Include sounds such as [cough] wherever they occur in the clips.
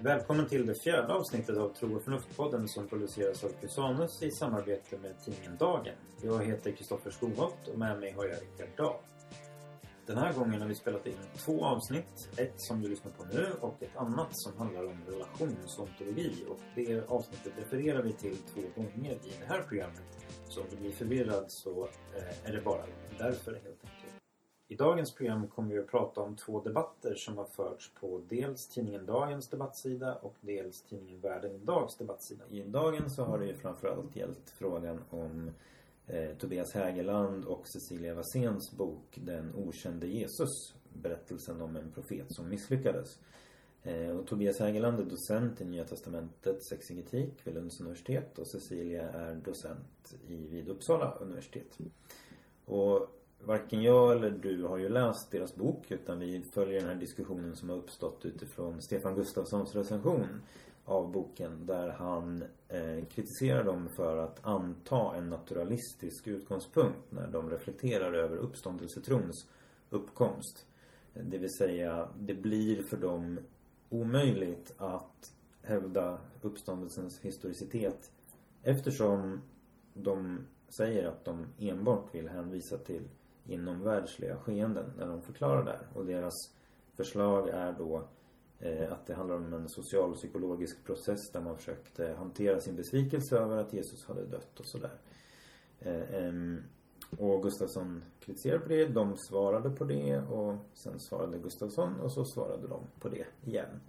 Välkommen till det fjärde avsnittet av Tro och förnuft-podden som produceras av Cusanus i samarbete med tidningen Dagen. Jag heter Kristoffer Skoholt och med mig har jag Rickard Dahl. Den här gången har vi spelat in två avsnitt. Ett som du lyssnar på nu och ett annat som handlar om relationsontologi. Och det avsnittet refererar vi till två gånger i det här programmet. Så om du blir förvirrad så eh, är det bara därför helt enkelt. I dagens program kommer vi att prata om två debatter som har förts på dels tidningen Dagens debattsida och dels tidningen Världen Idags debattsida. I Dagen så har det ju framförallt gällt frågan om eh, Tobias Hägerland och Cecilia Wasséns bok Den okände Jesus. Berättelsen om en profet som misslyckades. Eh, och Tobias Hägerland är docent i Nya Testamentet sexingetik vid Lunds universitet och Cecilia är docent i, vid Uppsala universitet. Och varken jag eller du har ju läst deras bok utan vi följer den här diskussionen som har uppstått utifrån Stefan Gustafssons recension av boken där han eh, kritiserar dem för att anta en naturalistisk utgångspunkt när de reflekterar över uppståndelsetrons uppkomst. Det vill säga, det blir för dem omöjligt att hävda uppståndelsens historicitet eftersom de säger att de enbart vill hänvisa till inomvärldsliga skeenden när de förklarar det här. Och deras förslag är då eh, att det handlar om en socialpsykologisk process där man försökte hantera sin besvikelse över att Jesus hade dött och sådär. Eh, och Gustafsson kritiserade på det, de svarade på det och sen svarade Gustafsson och så svarade de på det igen.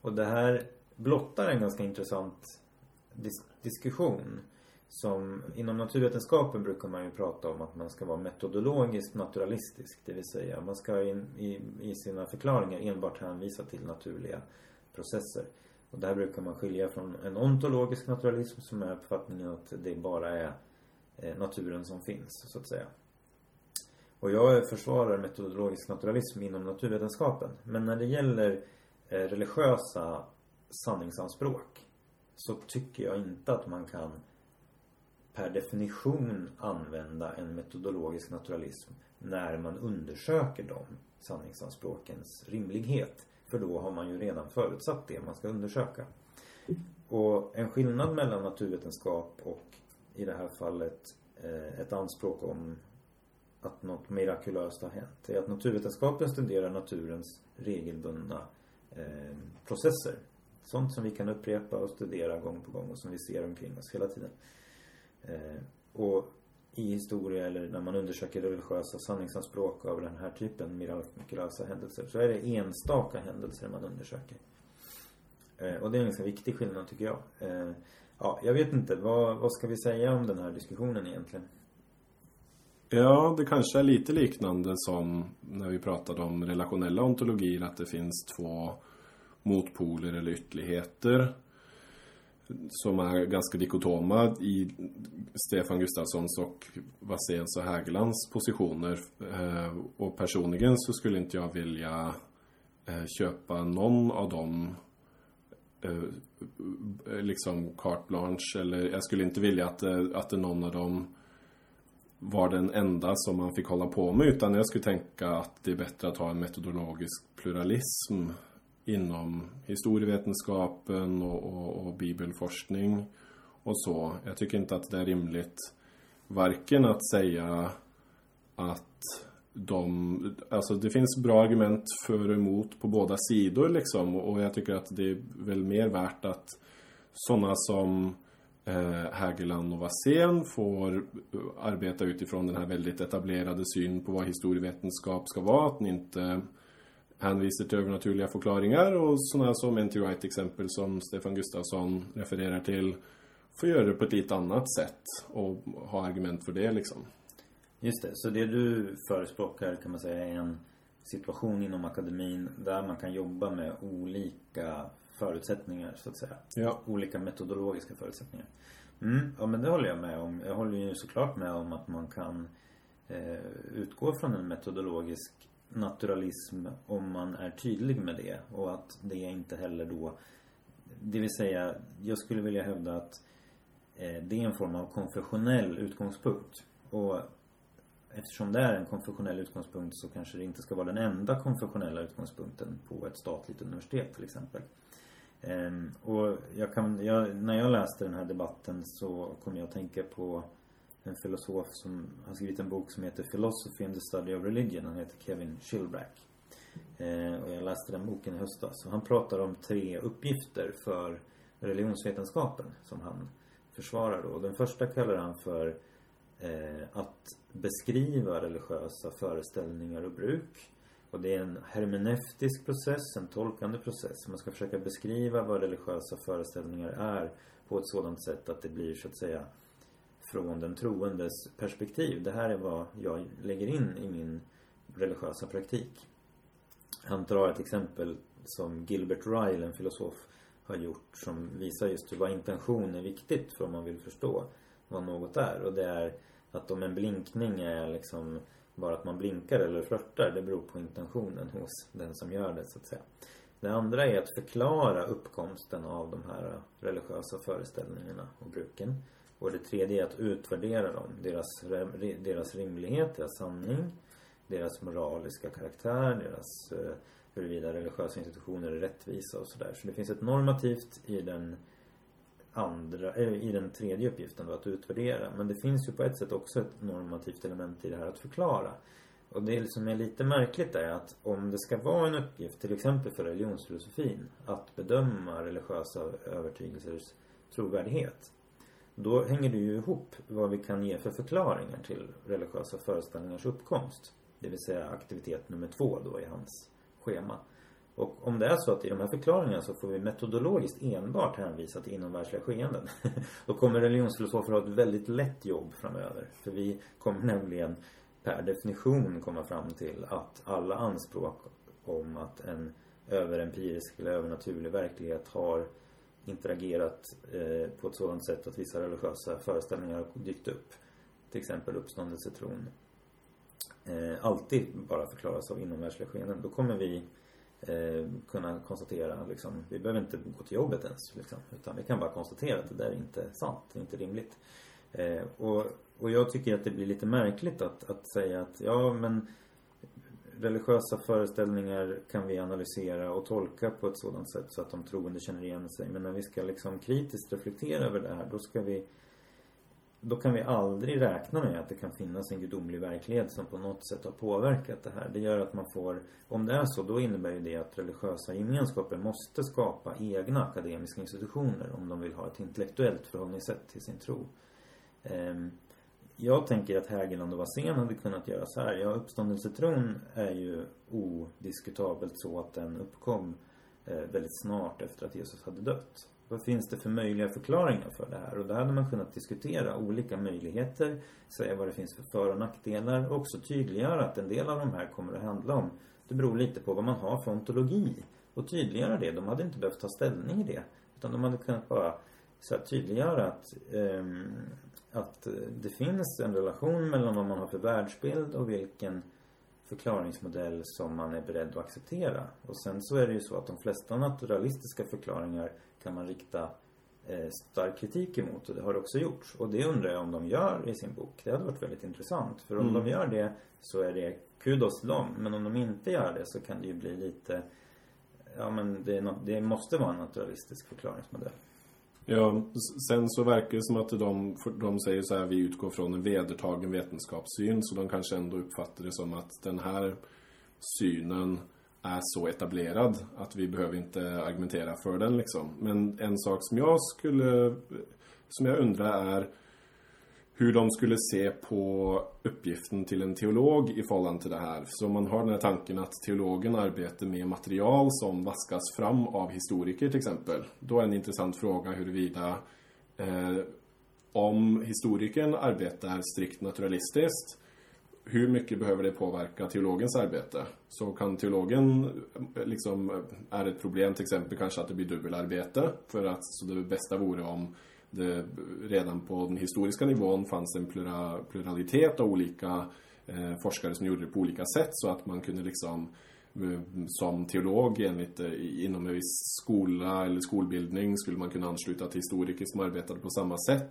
Och det här blottar en ganska intressant dis diskussion som inom naturvetenskapen brukar man ju prata om att man ska vara metodologiskt naturalistisk. Det vill säga man ska in, i, i sina förklaringar enbart hänvisa till naturliga processer. Och där brukar man skilja från en ontologisk naturalism som är uppfattningen att det bara är Eh, naturen som finns, så att säga. Och jag försvarar metodologisk naturalism inom naturvetenskapen. Men när det gäller eh, religiösa sanningsanspråk så tycker jag inte att man kan per definition använda en metodologisk naturalism när man undersöker de sanningsanspråkens rimlighet. För då har man ju redan förutsatt det man ska undersöka. Och en skillnad mellan naturvetenskap och i det här fallet eh, ett anspråk om att något mirakulöst har hänt Det är att naturvetenskapen studerar naturens regelbundna eh, processer. Sånt som vi kan upprepa och studera gång på gång och som vi ser omkring oss hela tiden. Eh, och i historia eller när man undersöker religiösa sanningsanspråk av den här typen mirakulösa händelser så är det enstaka händelser man undersöker. Och det är en ganska viktig skillnad tycker jag. Ja, jag vet inte. Vad, vad ska vi säga om den här diskussionen egentligen? Ja, det kanske är lite liknande som när vi pratade om relationella ontologier, att det finns två motpoler eller ytterligheter som är ganska dikotoma i Stefan Gustafssons och Vasséns och Hägerlands positioner. Eh, och personligen så skulle inte jag vilja eh, köpa någon av dem Eh, liksom carte blanche eller jag skulle inte vilja att, eh, att någon av dem var den enda som man fick hålla på med utan jag skulle tänka att det är bättre att ha en metodologisk pluralism inom historievetenskapen och, och, och bibelforskning och så. Jag tycker inte att det är rimligt varken att säga att de, alltså det finns bra argument för och emot på båda sidor liksom och jag tycker att det är väl mer värt att sådana som eh, Hägerland och Wassén får eh, arbeta utifrån den här väldigt etablerade syn på vad historievetenskap ska vara. Att ni inte hänvisar till övernaturliga förklaringar och sådana som N.T. Wright exempel som Stefan Gustafsson refererar till får göra det på ett lite annat sätt och ha argument för det liksom. Just det, så det du förespråkar kan man säga är en situation inom akademin där man kan jobba med olika förutsättningar så att säga. Ja. Olika metodologiska förutsättningar. Mm, ja men det håller jag med om. Jag håller ju såklart med om att man kan eh, utgå från en metodologisk naturalism om man är tydlig med det och att det inte heller då det vill säga jag skulle vilja hävda att eh, det är en form av konfessionell utgångspunkt och eftersom det är en konfessionell utgångspunkt så kanske det inte ska vara den enda konfessionella utgångspunkten på ett statligt universitet till exempel. Ehm, och jag kan, jag, när jag läste den här debatten så kom jag att tänka på en filosof som har skrivit en bok som heter Philosophy and the Study of Religion. Han heter Kevin Shilbrack. Ehm, och jag läste den boken i höstas. Och han pratar om tre uppgifter för religionsvetenskapen som han försvarar då. Den första kallar han för Eh, att beskriva religiösa föreställningar och bruk. Och det är en hermeneutisk process, en tolkande process. Man ska försöka beskriva vad religiösa föreställningar är på ett sådant sätt att det blir så att säga från den troendes perspektiv. Det här är vad jag lägger in i min religiösa praktik. Han drar ett exempel som Gilbert Ryle, en filosof, har gjort som visar just hur vad intention är viktigt för om man vill förstå vad något är. Och det är att om en blinkning är liksom bara att man blinkar eller flörtar, det beror på intentionen hos den som gör det så att säga. Det andra är att förklara uppkomsten av de här religiösa föreställningarna och bruken. Och det tredje är att utvärdera dem, deras, deras rimlighet, deras sanning, deras moraliska karaktär, deras eh, huruvida religiösa institutioner är rättvisa och sådär. Så det finns ett normativt i den andra, eller i den tredje uppgiften då, att utvärdera. Men det finns ju på ett sätt också ett normativt element i det här att förklara. Och det som är lite märkligt är att om det ska vara en uppgift, till exempel för religionsfilosofin, att bedöma religiösa övertygelsers trovärdighet. Då hänger det ju ihop vad vi kan ge för förklaringar till religiösa föreställningars uppkomst. Det vill säga aktivitet nummer två då i hans schema. Och om det är så att i de här förklaringarna så får vi metodologiskt enbart hänvisa till inomvärldsliga skeenden. [laughs] då kommer religionsfilosofer ha ett väldigt lätt jobb framöver. För vi kommer nämligen per definition komma fram till att alla anspråk om att en överempirisk eller övernaturlig verklighet har interagerat eh, på ett sådant sätt att vissa religiösa föreställningar har dykt upp. Till exempel uppståndelsetron. Eh, alltid bara förklaras av inomvärldsliga skeenden. Då kommer vi eh, kunna konstatera liksom, vi behöver inte gå till jobbet ens liksom, utan vi kan bara konstatera att det där är inte sant, det är inte rimligt. Eh, och, och jag tycker att det blir lite märkligt att, att säga att ja men religiösa föreställningar kan vi analysera och tolka på ett sådant sätt så att de troende känner igen sig. Men när vi ska liksom kritiskt reflektera över det här, då ska vi då kan vi aldrig räkna med att det kan finnas en gudomlig verklighet som på något sätt har påverkat det här. Det gör att man får, om det är så, då innebär ju det att religiösa gemenskaper måste skapa egna akademiska institutioner om de vill ha ett intellektuellt förhållningssätt till sin tro. Ehm, jag tänker att Hägerland och Wassén hade kunnat göra så här. Ja, uppståndelsetron är ju odiskutabelt så att den uppkom eh, väldigt snart efter att Jesus hade dött. Vad finns det för möjliga förklaringar för det här? Och där hade man kunnat diskutera olika möjligheter, säga vad det finns för för och nackdelar och också tydliggöra att en del av de här kommer att handla om, det beror lite på vad man har för ontologi. Och tydliggöra det. De hade inte behövt ta ställning i det. Utan de hade kunnat bara så här, tydliggöra att, um, att eh, det finns en relation mellan vad man har för världsbild och vilken förklaringsmodell som man är beredd att acceptera. Och sen så är det ju så att de flesta naturalistiska förklaringar kan man rikta eh, stark kritik emot och det har det också gjorts. Och det undrar jag om de gör i sin bok. Det hade varit väldigt intressant. För om mm. de gör det så är det kudos till dem. Men om de inte gör det så kan det ju bli lite Ja men det, det måste vara en naturalistisk förklaringsmodell. Ja, sen så verkar det som att de, de säger så här, vi utgår från en vedertagen vetenskapssyn. Så de kanske ändå uppfattar det som att den här synen är så etablerad att vi behöver inte argumentera för den liksom. Men en sak som jag skulle, som jag undrar är hur de skulle se på uppgiften till en teolog i förhållande till det här. Så man har den här tanken att teologen arbetar med material som vaskas fram av historiker till exempel. Då är en intressant fråga huruvida eh, om historikern arbetar strikt naturalistiskt hur mycket behöver det påverka teologens arbete? Så kan teologen liksom, är ett problem till exempel kanske att det blir dubbelarbete för att så det bästa vore om det redan på den historiska nivån fanns en plura, pluralitet av olika eh, forskare som gjorde det på olika sätt så att man kunde liksom eh, som teolog enligt eh, inom en viss skola eller skolbildning skulle man kunna ansluta till historiker som arbetade på samma sätt.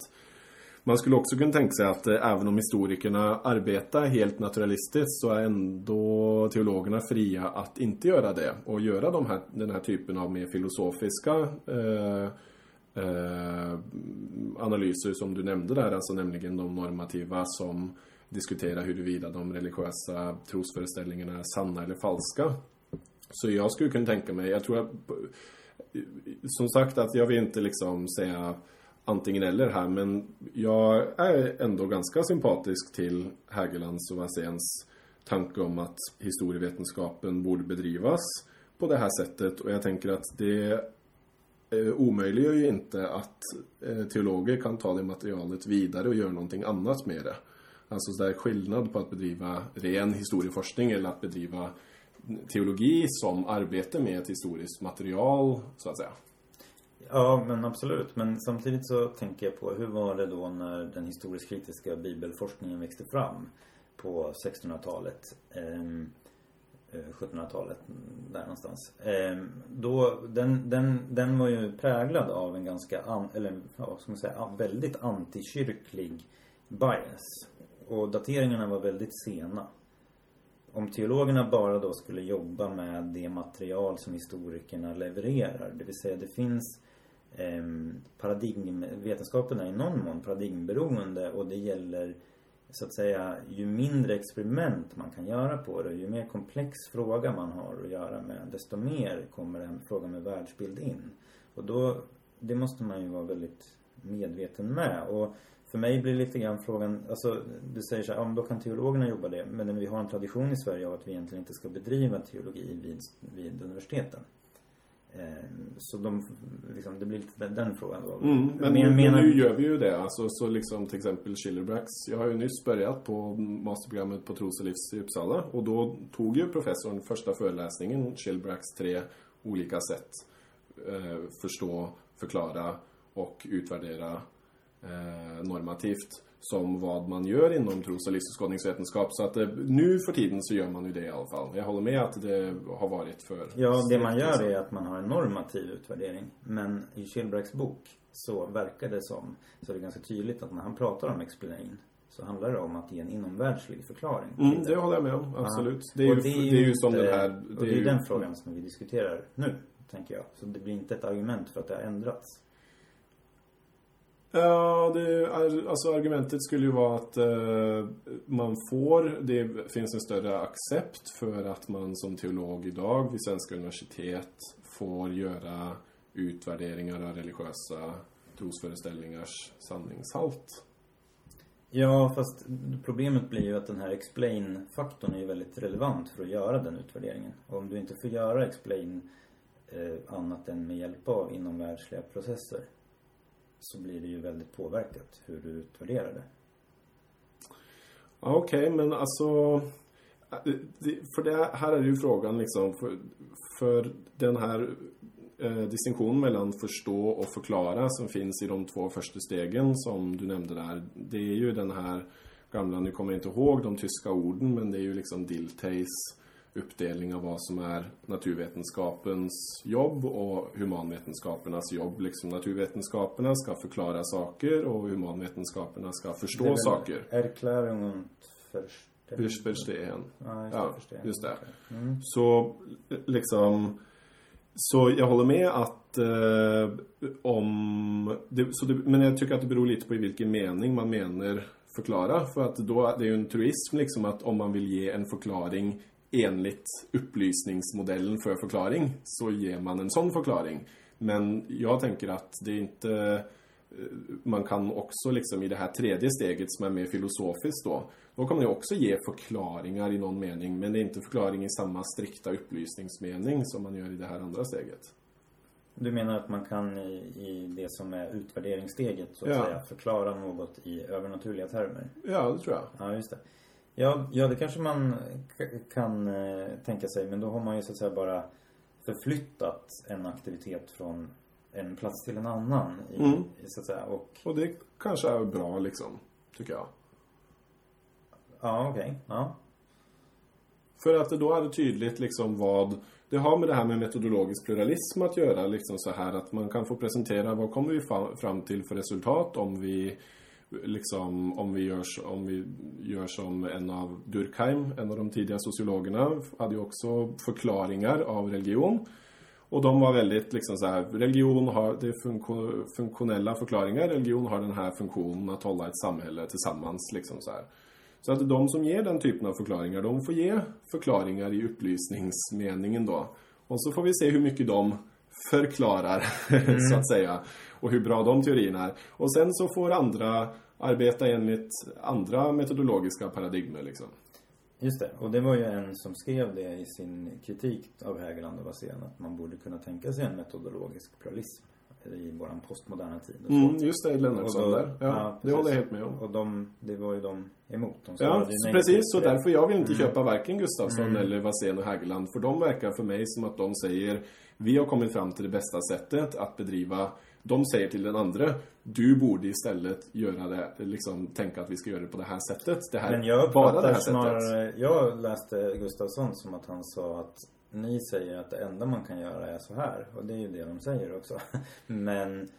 Man skulle också kunna tänka sig att eh, även om historikerna arbetar helt naturalistiskt så är ändå teologerna fria att inte göra det och göra de här, den här typen av mer filosofiska eh, eh, analyser som du nämnde där, alltså nämligen de normativa som diskuterar huruvida de religiösa trosföreställningarna är sanna eller falska. Så jag skulle kunna tänka mig, jag tror att eh, som sagt att jag vill inte liksom säga antingen eller här men jag är ändå ganska sympatisk till Hägerlands och Waséns tanke om att historievetenskapen borde bedrivas på det här sättet och jag tänker att det eh, omöjliggör ju inte att eh, teologer kan ta det materialet vidare och göra någonting annat med det. Alltså så det är skillnad på att bedriva ren historieforskning eller att bedriva teologi som arbete med ett historiskt material, så att säga. Ja, men absolut. Men samtidigt så tänker jag på hur var det då när den historiskt kritiska bibelforskningen växte fram på 1600-talet? Ehm, eh, 1700-talet, där någonstans. Eh, då, den, den, den var ju präglad av en ganska, an, eller ja, vad ska man säga, väldigt antikyrklig bias. Och dateringarna var väldigt sena om teologerna bara då skulle jobba med det material som historikerna levererar, det vill säga det finns Ehm, paradigm, vetenskapen är i någon mån paradigmberoende och det gäller så att säga ju mindre experiment man kan göra på det, och ju mer komplex fråga man har att göra med, desto mer kommer en fråga med världsbild in. Och då, det måste man ju vara väldigt medveten med. Och för mig blir lite grann frågan, alltså du säger så här, ja men då kan teologerna jobba det. Men vi har en tradition i Sverige av att vi egentligen inte ska bedriva teologi vid, vid universiteten. Eh, så de, liksom, det blir lite den frågan då. Mm, men, men, menar... nu gör vi ju det. Alltså, så liksom till exempel Schillerbracks. Jag har ju nyss börjat på masterprogrammet på Tros och livs i Uppsala. Och då tog ju professorn första föreläsningen, Schillerbracks tre olika sätt. Eh, förstå, förklara och utvärdera normativt som vad man gör inom tros och livsåskådningsvetenskap. Så att eh, nu för tiden så gör man ju det i alla fall. Jag håller med att det har varit för... Ja, det man gör är att man har en normativ utvärdering. Men i Schilbracks bok så verkar det som, så är det ganska tydligt att när han pratar om explain så handlar det om att ge en inomvärldslig förklaring. Mm, det håller jag med om, absolut. Ja. Det, är ju, det, är ju, det är ju som den här... Det och det är ju den frågan som vi diskuterar nu, tänker jag. Så det blir inte ett argument för att det har ändrats. Ja, det, alltså argumentet skulle ju vara att eh, man får, det finns en större accept för att man som teolog idag vid svenska universitet får göra utvärderingar av religiösa trosföreställningars sanningshalt. Ja, fast problemet blir ju att den här explain-faktorn är ju väldigt relevant för att göra den utvärderingen. Och om du inte får göra explain eh, annat än med hjälp av inomvärldsliga processer så blir det ju väldigt påverkat hur du utvärderar det. Okej, okay, men alltså... Eh, för det här är ju frågan liksom, för, för den här eh, distinktionen mellan förstå och förklara som finns i de två första stegen som du nämnde där. Det är ju den här gamla, nu kommer jag inte ihåg de tyska orden, men det är ju liksom Diltheis uppdelning av vad som är naturvetenskapens jobb och humanvetenskapernas jobb. Liksom naturvetenskaperna ska förklara saker och humanvetenskaperna ska förstå saker. Erklärung und Verstehen. Ja, just det. Mm. Så liksom så jag håller med att eh, om... Det, så det, men jag tycker att det beror lite på i vilken mening man menar förklara. För att då, det är ju en truism liksom att om man vill ge en förklaring enligt upplysningsmodellen för förklaring så ger man en sån förklaring. Men jag tänker att det är inte eh, man kan också liksom i det här tredje steget som är mer filosofiskt då då kan man ju också ge förklaringar i någon mening men det är inte förklaring i samma strikta upplysningsmening som man gör i det här andra steget. Du menar att man kan i, i det som är utvärderingssteget så att ja. säga förklara något i övernaturliga termer? Ja, det tror jag. Ja, just det. Ja, ja det kanske man kan eh, tänka sig. Men då har man ju så att säga bara förflyttat en aktivitet från en plats till en annan. I, mm. så att säga. Och, och det kanske är bra liksom, tycker jag. Ja, okej. Okay. Ja. För att då är det tydligt liksom vad det har med det här med metodologisk pluralism att göra. Liksom så här att man kan få presentera vad kommer vi fram till för resultat om vi liksom om vi gör, om vi gör som en av Durkheim, en av de tidiga sociologerna, hade ju också förklaringar av religion. Och de var väldigt liksom så här, religion har, det är funktionella förklaringar, religion har den här funktionen att hålla ett samhälle tillsammans liksom så här. Så att de som ger den typen av förklaringar, de får ge förklaringar i upplysningsmeningen då. Och så får vi se hur mycket de förklarar, mm. [laughs] så att säga. Och hur bra de teorierna är. Och sen så får andra arbeta enligt andra metodologiska paradigmer liksom. Just det, och det var ju en som skrev det i sin kritik av Hägerland och Wassén att man borde kunna tänka sig en metodologisk pluralism i våran postmoderna tid. Mm, just det, Lennartsson där. Ja, ja det håller jag helt med om. Och de, det var ju de emot. De ja, precis. Så därför jag vill inte mm. köpa varken Gustafsson mm. eller Wassén och Hägerland. För de verkar för mig som att de säger vi har kommit fram till det bästa sättet att bedriva de säger till den andra du borde istället göra det, liksom tänka att vi ska göra det på det här sättet. Det här, Men jag bara det här snarare, sättet. jag läste Gustafsson som att han sa att ni säger att det enda man kan göra är så här. Och det är ju det de säger också. [laughs] Men,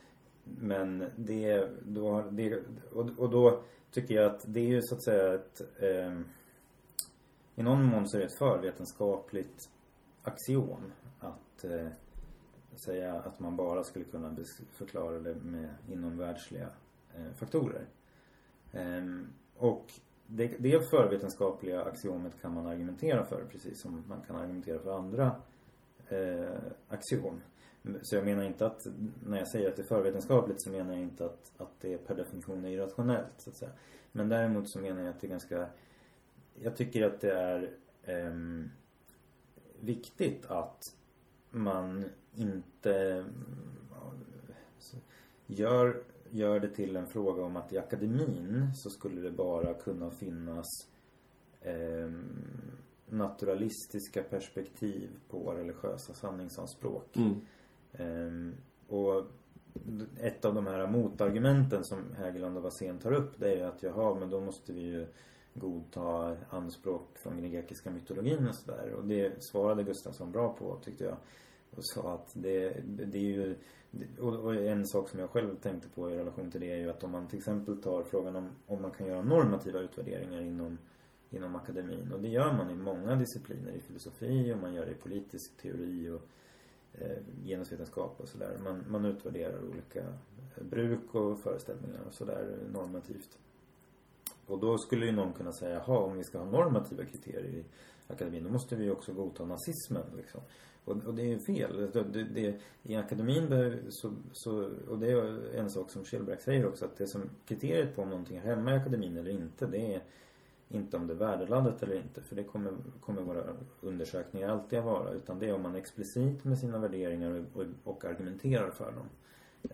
men det, då, det och, och då tycker jag att det är ju så att säga ett eh, i någon mån så är det ett förvetenskapligt axiom att eh, säga att man bara skulle kunna förklara det med inomvärldsliga eh, faktorer. Ehm, och det, det förvetenskapliga axiomet kan man argumentera för precis som man kan argumentera för andra eh, axiom. Så jag menar inte att, när jag säger att det är förvetenskapligt så menar jag inte att, att det per definition är irrationellt så att säga. Men däremot så menar jag att det är ganska, jag tycker att det är eh, viktigt att man inte gör, gör det till en fråga om att i akademin så skulle det bara kunna finnas eh, naturalistiska perspektiv på religiösa sanningsanspråk. Mm. Eh, och ett av de här motargumenten som Hägerland och Wassén tar upp det är ju att jaha, men då måste vi ju godta anspråk från den grekiska mytologin och sådär. Och det svarade Gustafsson bra på tyckte jag och sa att det, det är ju och en sak som jag själv tänkte på i relation till det är ju att om man till exempel tar frågan om, om man kan göra normativa utvärderingar inom, inom akademin. Och det gör man i många discipliner, i filosofi och man gör det i politisk teori och eh, genusvetenskap och sådär. Man, man utvärderar olika bruk och föreställningar och sådär normativt. Och då skulle ju någon kunna säga, jaha om vi ska ha normativa kriterier i akademin då måste vi ju också godta nazismen liksom. Och, och det är ju fel. Det, det, I akademin så, så, och det är en sak som Kjellberg säger också, att det som kriteriet på om någonting är hemma i akademin eller inte, det är inte om det är värdeladdat eller inte. För det kommer, kommer våra undersökningar alltid att vara. Utan det är om man är explicit med sina värderingar och, och, och argumenterar för dem.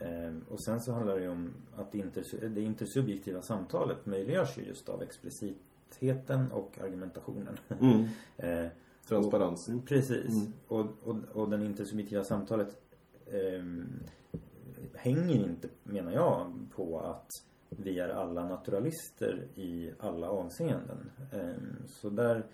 Ehm, och sen så handlar det ju om att det, inter, det intersubjektiva samtalet möjliggörs ju just av explicitheten och argumentationen. Mm. [laughs] ehm, Transparensen. Och, precis. Mm. Och, och, och den intersubjektiva samtalet eh, hänger inte, menar jag, på att vi är alla naturalister i alla avseenden. Eh, så där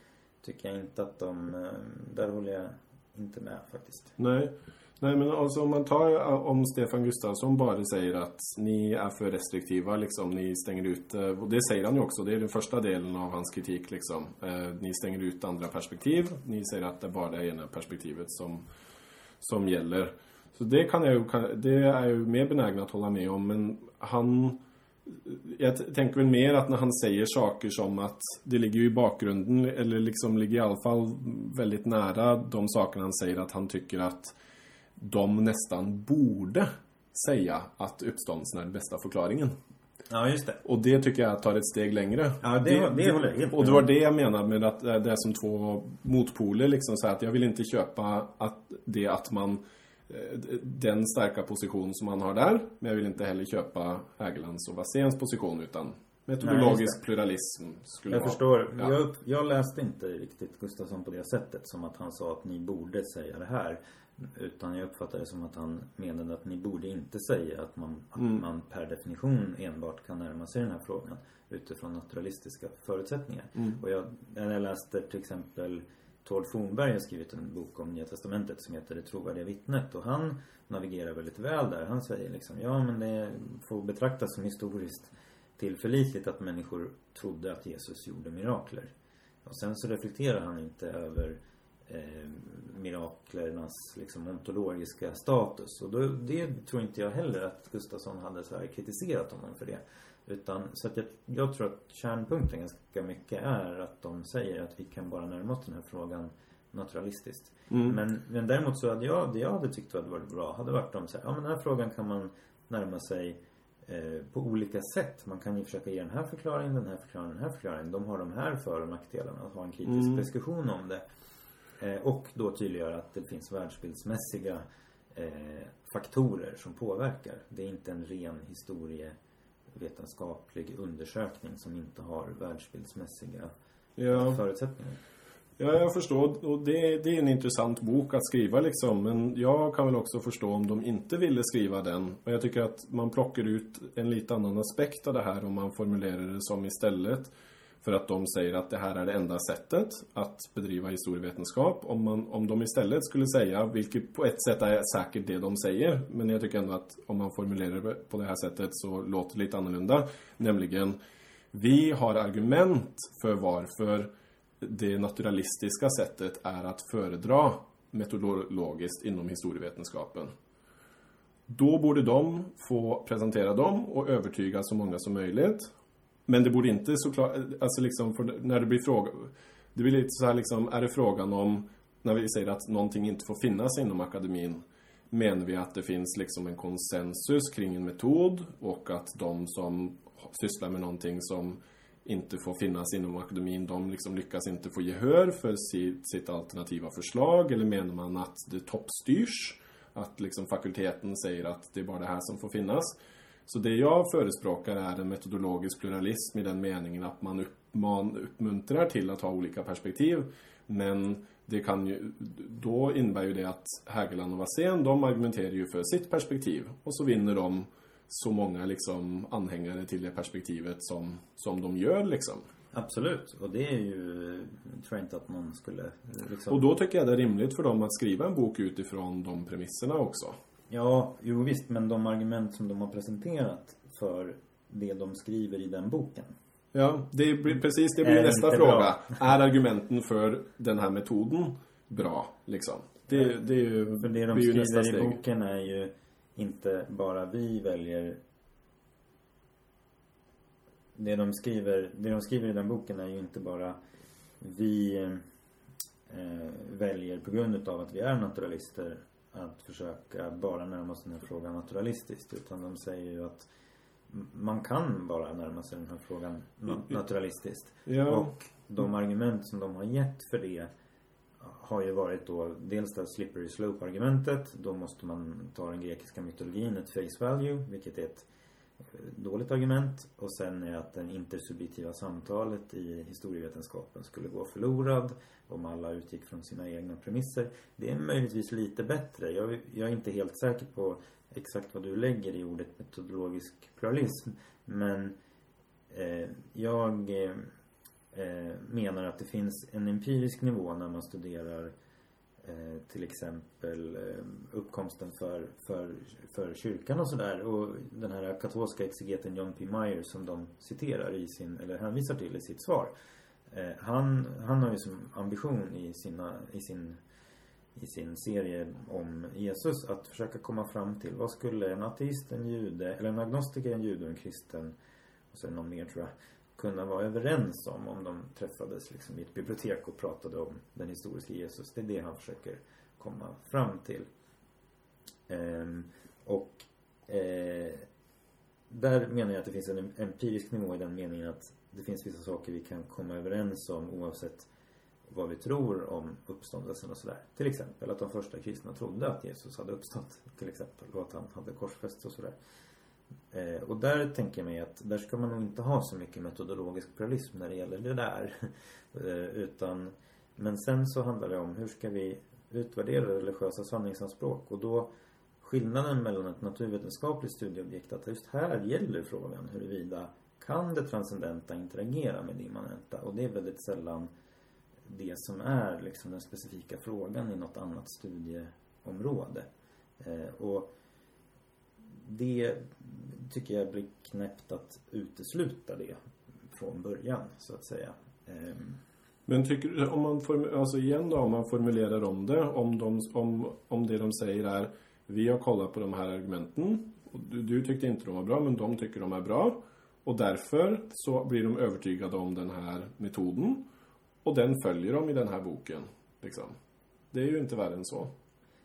tycker jag inte att de, eh, där håller jag inte med faktiskt. Nej. Nej men alltså om man tar eh, om Stefan Gustafsson bara säger att ni är för restriktiva liksom, ni stänger ut, eh, och det säger han ju också, det är den första delen av hans kritik liksom. Eh, ni stänger ut andra perspektiv, ni säger att det är bara det ena perspektivet som, som gäller. Så det kan jag ju, det är jag ju mer benägen att hålla med om, men han jag tänker väl mer att när han säger saker som att det ligger ju i bakgrunden eller liksom ligger i alla fall väldigt nära de sakerna han säger att han tycker att de nästan borde säga att uppståndelsen är den bästa förklaringen. Ja, just det. Och det tycker jag tar ett steg längre. Ja, det, det, det håller jag helt Och det var det jag menade med att det är som två motpoler liksom så att jag vill inte köpa att det att man eh, den starka position som man har där. Men jag vill inte heller köpa Hägerlands och Wasséns position utan metodologisk Nej, pluralism skulle Jag vara. förstår. Ja. Jag, jag läste inte riktigt Gustafsson på det sättet som att han sa att ni borde säga det här. Utan jag uppfattar det som att han menade att ni borde inte säga att man, att mm. man per definition enbart kan närma sig den här frågan utifrån naturalistiska förutsättningar. Mm. Och jag, jag läste till exempel Tord Fornberg har skrivit en bok om Nya Testamentet som heter Det trovärdiga vittnet och han navigerar väldigt väl där. Han säger liksom, ja men det får betraktas som historiskt tillförlitligt att människor trodde att Jesus gjorde mirakler. Och sen så reflekterar han inte över eh, miraklernas liksom ontologiska status. Och då, det tror inte jag heller att Gustafsson hade så här kritiserat honom för det. Utan, så att jag, jag tror att kärnpunkten ganska mycket är att de säger att vi kan bara närma oss den här frågan naturalistiskt. Mm. Men, men däremot så hade jag, det jag hade tyckt hade varit bra hade varit om så här, ja men den här frågan kan man närma sig eh, på olika sätt. Man kan ju försöka ge den här förklaringen, den här förklaringen, den här förklaringen. De har de här för och nackdelarna. Att ha en kritisk Mm. diskussion om det. Eh, och då tydliggöra att det finns världsbildsmässiga eh, faktorer som påverkar. Det är inte en ren historievetenskaplig undersökning som inte har världsbildsmässiga Ja. förutsättningar. Ja, jag förstår. Och det, det är en intressant bok att skriva liksom. Men jag kan väl också förstå om de inte ville skriva den. Och jag tycker att man plockar ut en lite annan aspekt av det här om man formulerar det som istället. För att de säger att det här är det enda sättet att bedriva historievetenskap. Om, man, om de istället skulle säga, vilket på ett sätt är säkert det de säger. Men jag tycker ändå att om man formulerar det på det här sättet så låter det lite annorlunda. Nämligen, vi har argument för varför det naturalistiska sättet är att föredra metodologiskt inom historievetenskapen. Då borde de få presentera dem och övertyga så många som möjligt. Men det borde inte såklart, alltså liksom för när det blir fråga, det blir lite så här liksom, är det frågan om, när vi säger att någonting inte får finnas inom akademin, menar vi att det finns liksom en konsensus kring en metod och att de som sysslar med någonting som inte får finnas inom akademin, de liksom lyckas inte få gehör för sitt, sitt alternativa förslag eller menar man att det toppstyrs? Att liksom fakulteten säger att det är bara det här som får finnas. Så det jag förespråkar är en metodologisk pluralism i den meningen att man, upp, man uppmuntrar till att ha olika perspektiv. Men det kan ju, då innebär ju det att Hägerland och Wassén, de argumenterar ju för sitt perspektiv. Och så vinner de så många liksom anhängare till det perspektivet som, som de gör liksom. Absolut. Och det är ju, tror jag inte att man skulle liksom... Och då tycker jag det är rimligt för dem att skriva en bok utifrån de premisserna också. Ja, jo visst. Men de argument som de har presenterat för det de skriver i den boken. Ja, det blir, precis det blir nästa fråga. bra. [laughs] Är argumenten för den här metoden bra? Liksom? Det, det är ju, För det de ju nästa skriver i boken är ju inte bara vi väljer det de skriver, det de skriver i den boken är ju inte bara vi eh, väljer på grund utav att vi är naturalister att försöka bara närma oss den här frågan naturalistiskt. Utan de säger ju att man kan bara närma sig den här frågan na- naturalistiskt. Ja. Och de argument som de har gett för det har ju varit då dels det slippery slope-argumentet. Då måste man ta den grekiska mytologin, ett face value, vilket är ett eh, dåligt argument. Och sen är att det intersubjektiva samtalet i historievetenskapen skulle gå förlorad om alla utgick från sina egna premisser. Det är möjligtvis lite bättre. Jag, jag är inte helt säker på exakt vad du lägger i ordet metodologisk pluralism. Men eh, jag eh, eh menar att det finns en empirisk nivå när man studerar eh, till exempel eh, uppkomsten för, för, för kyrkan och sådär. Och den här katolska exegeten John P. Meyer som de citerar i sin, eller hänvisar till i sitt svar. Eh, han, han har ju som ambition i, sina, i, sin, i sin serie om Jesus att försöka komma fram till vad skulle en ateist, en jude, eller en agnostiker, en jude och en kristen och sen någon mer tror jag kunna vara överens om om de träffades liksom i ett bibliotek och pratade om den historiska Jesus. Det är det han försöker komma fram till. Ehm, och eh, där menar jag att det finns en empirisk nivå i den meningen att det finns vissa saker vi kan komma överens om oavsett vad vi tror om uppståndelsen och sådär. Till exempel att de första kristna trodde att Jesus hade uppstått till exempel och att han hade korsfästs och sådär. Eh, och där tänker jag mig att där ska man nog inte ha så mycket metodologisk pluralism när det gäller det där. [laughs] eh, utan, men sen så handlar det om hur ska vi utvärdera religiösa sanningsanspråk och då skillnaden mellan ett naturvetenskapligt studieobjekt att just här gäller frågan huruvida kan det transcendenta interagera med det immanenta och det är väldigt sällan det som är liksom den specifika frågan i något annat studieområde. Eh, och det tycker jag blir knäppt att utesluta det från början, så att säga. Eh. Men tycker du, om man, form- alltså igen då, om man formulerar om det, om, de, om, om det de säger är vi har kollat på de här argumenten, och du, du tyckte inte de var bra, men de tycker de är bra. Och därför så blir de övertygade om den här metoden. Och den följer de i den här boken. Liksom. Det är ju inte värre än så.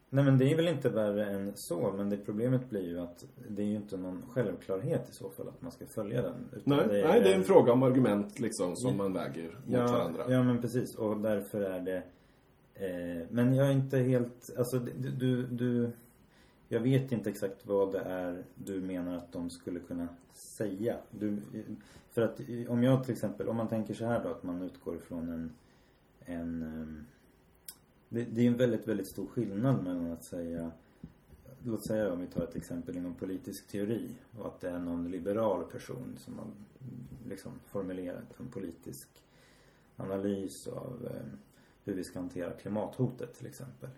Nej men det är väl inte värre än så, men det problemet blir ju att det är ju inte någon självklarhet i så fall att man ska följa den. Nej, nej det är en fråga om argument liksom som man väger mot ja, varandra. Ja men precis, och därför är det eh, Men jag är inte helt, alltså du, du jag vet inte exakt vad det är du menar att de skulle kunna säga. Du, för att om jag till exempel, om man tänker så här då att man utgår ifrån en en ehm, det, det är en väldigt, väldigt stor skillnad mellan att säga Låt säga om vi tar ett exempel inom politisk teori och att det är någon liberal person som har liksom formulerat en politisk analys av eh, hur vi ska hantera klimathotet till exempel.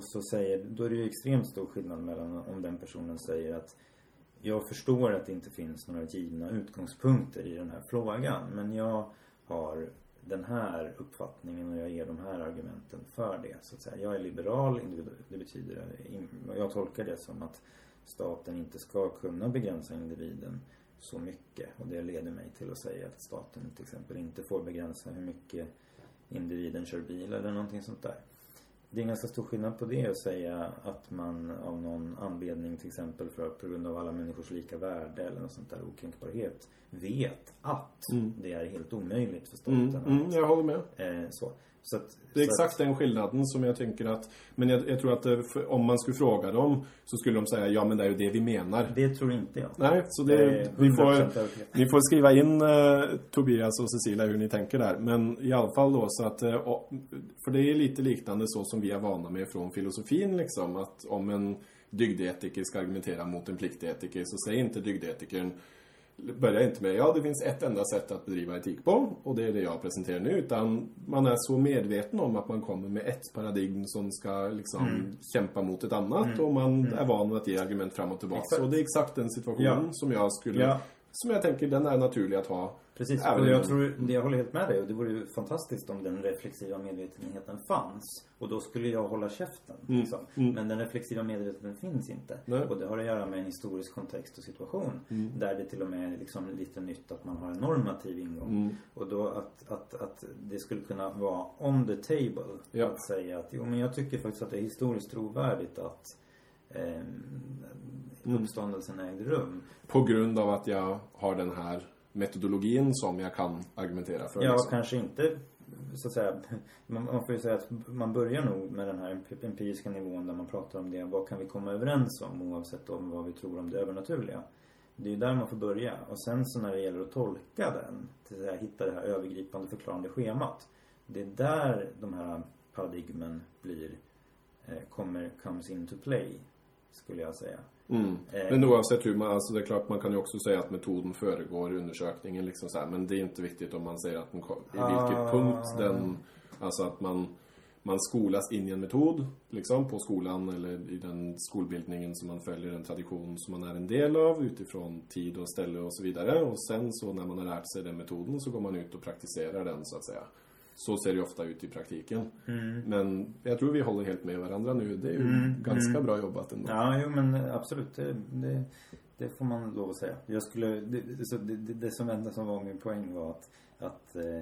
Och så säger, då är det ju extremt stor skillnad mellan om den personen säger att jag förstår att det inte finns några givna utgångspunkter i den här frågan men jag har den här uppfattningen och jag ger de här argumenten för det. Så att säga. Jag är liberal, det betyder, jag tolkar det som att staten inte ska kunna begränsa individen så mycket. Och det leder mig till att säga att staten till exempel inte får begränsa hur mycket individen kör bil eller någonting sånt där. Det är en ganska stor skillnad på det att säga att man av någon anledning till exempel för på grund av alla människors lika värde eller något sånt där okränkbarhet vet att Mm. det är helt omöjligt för staten Mm, mm, jag håller med. att, eh, så. Att, Det är exakt att, den skillnaden som jag tänker att... Men jag, jag tror att det, för, om man skulle fråga dem så skulle de säga ja men det är ju det vi menar. Det tror inte jag. Nej, så det, är vi, 100% får, ni får skriva in eh, Tobias och Cecilia hur ni tänker där. Men i alla fall då så att... eh, och- För det är lite liknande så som vi är vana med från filosofin liksom. Att om en dygdetiker ska argumentera mot en pliktetiker så säger inte dygdetikern börjar inte med ja det finns ett enda sätt att bedriva etik på och det är det jag presenterar nu utan man är så medveten om att man kommer med ett paradigm som ska liksom Mm. kämpa mot ett annat och man är van att ge argument fram och tillbaka. Exakt. Och det är exakt den situationen Ja. som jag skulle Ja. som jag tänker den är naturlig att ha. Precis, och jag tror, jag håller helt med dig och det vore ju fantastiskt om den reflexiva medvetenheten fanns. Och då skulle jag hålla käften. Mm, Liksom. mm. Men den reflexiva medvetenheten finns inte. Nej. Och det har att göra med en historisk kontext och situation. Mm. Där det till och med är liksom lite nytt att man har en normativ ingång. Mm. Och då att, att, att det skulle kunna vara on the table. Ja. Att säga att jo men jag tycker faktiskt att det är historiskt trovärdigt att Mm. uppståndelsen ägde rum. På grund av att jag har den här metodologin som jag kan argumentera för. Ja, liksom. kanske inte så att säga. Man, man får ju säga att man börjar nog med den här emp- empiriska nivån där man pratar om det. Vad kan vi komma överens om oavsett om vad vi tror om det övernaturliga. Det är ju där man får börja. Och sen så när det gäller att tolka den, till att hitta det här övergripande förklarande schemat. Det är där de här paradigmen blir, eh, kommer, comes into play. Skulle jag säga. Mm. Eh. Men oavsett hur man, alltså det är klart man kan ju också säga att metoden föregår undersökningen liksom så här, men det är inte viktigt om man säger att den, i vilket Ah. punkt den, alltså att man, man skolas in i en metod liksom på skolan eller i den skolbildningen som man följer en tradition som man är en del av utifrån tid och ställe och så vidare och sen så när man har lärt sig den metoden så går man ut och praktiserar den så att säga. Så ser det ofta ut i praktiken. Men jag tror vi håller helt med varandra nu. Det är ju Mm, ganska mm. bra jobbat ändå. Ja, jo men absolut. Det, det, det får man lov att säga. Jag skulle, det, så det, det, det som enda som var min poäng var att, att eh,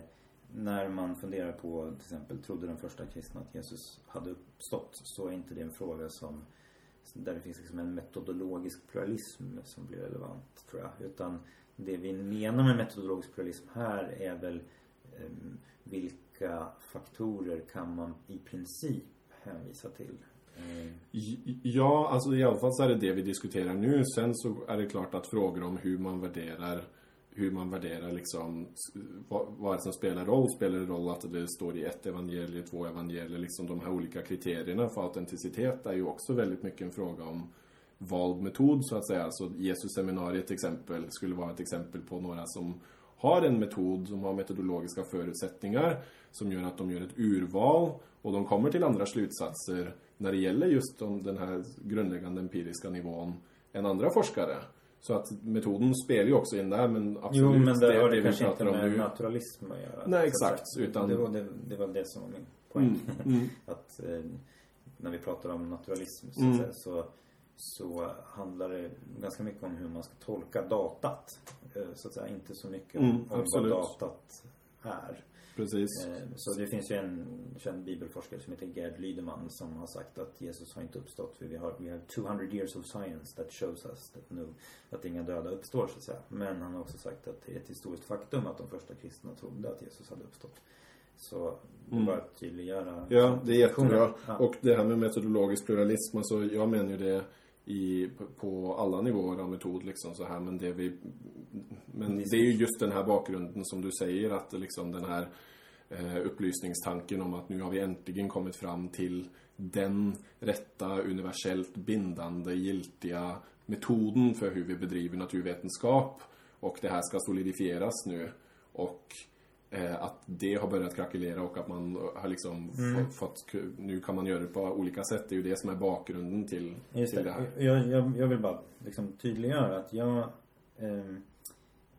när man funderar på till exempel trodde den första kristna att Jesus hade uppstått så är inte det en fråga som där det finns liksom en metodologisk pluralism som blir relevant tror jag. Utan det vi menar med metodologisk pluralism här är väl eh, vilka faktorer kan man i princip hänvisa till. Eh, ja, alltså i alla fall så är det det vi diskuterar nu. Sen så är det klart att frågor om hur man värderar hur man värderar liksom vad, vad är det som spelar roll? Spelar det roll att det står i ett evangelium, två evangelier, liksom de här olika kriterierna för autenticitet är ju också väldigt mycket en fråga om vald metod så att säga. Alltså så Jesus seminariet till exempel skulle vara ett exempel på några som har en metod som har metodologiska förutsättningar som gör att de gör ett urval och de kommer till andra slutsatser när det gäller just den här grundläggande empiriska nivån än andra forskare. Så att metoden spelar ju också in där men absolut. Jo men det, det har det vi kanske inte pratar om med nu. naturalism att göra. Nej, Så exakt, utan- Det var det, det var det som var min poäng. Mm, mm. [laughs] att eh, när vi pratar om naturalism så, Mm. säga, så, så handlar det ganska mycket om hur man ska tolka datat. Eh, så att säga, inte så mycket om, Mm, om vad datat är. Precis. Eh, Så det finns ju en känd bibelforskare som heter Gerd Lydeman som har sagt att Jesus har inte uppstått för vi har, vi har 200 years of science that shows us that no, att inga döda uppstår så att säga. Men han har också sagt att det är ett historiskt faktum att de första kristna trodde att Jesus hade uppstått. Så det Mm. bara att tydliggöra Ja, det är jättebra. Ja. Och det här med metodologisk pluralism, alltså jag menar ju det i, på alla nivåer av metod liksom så här, men det vi men det är ju just den här bakgrunden som du säger att liksom den här eh, upplysningstanken om att nu har vi äntligen kommit fram till den rätta, universellt bindande, giltiga metoden för hur vi bedriver naturvetenskap. Och det här ska solidifieras nu. Och att det har börjat krackelera och att man har liksom Mm. fått, nu kan man göra det på olika sätt. Det är ju det som är bakgrunden till, Just till det. det här. Jag, jag, jag vill bara liksom tydliggöra att jag ehm,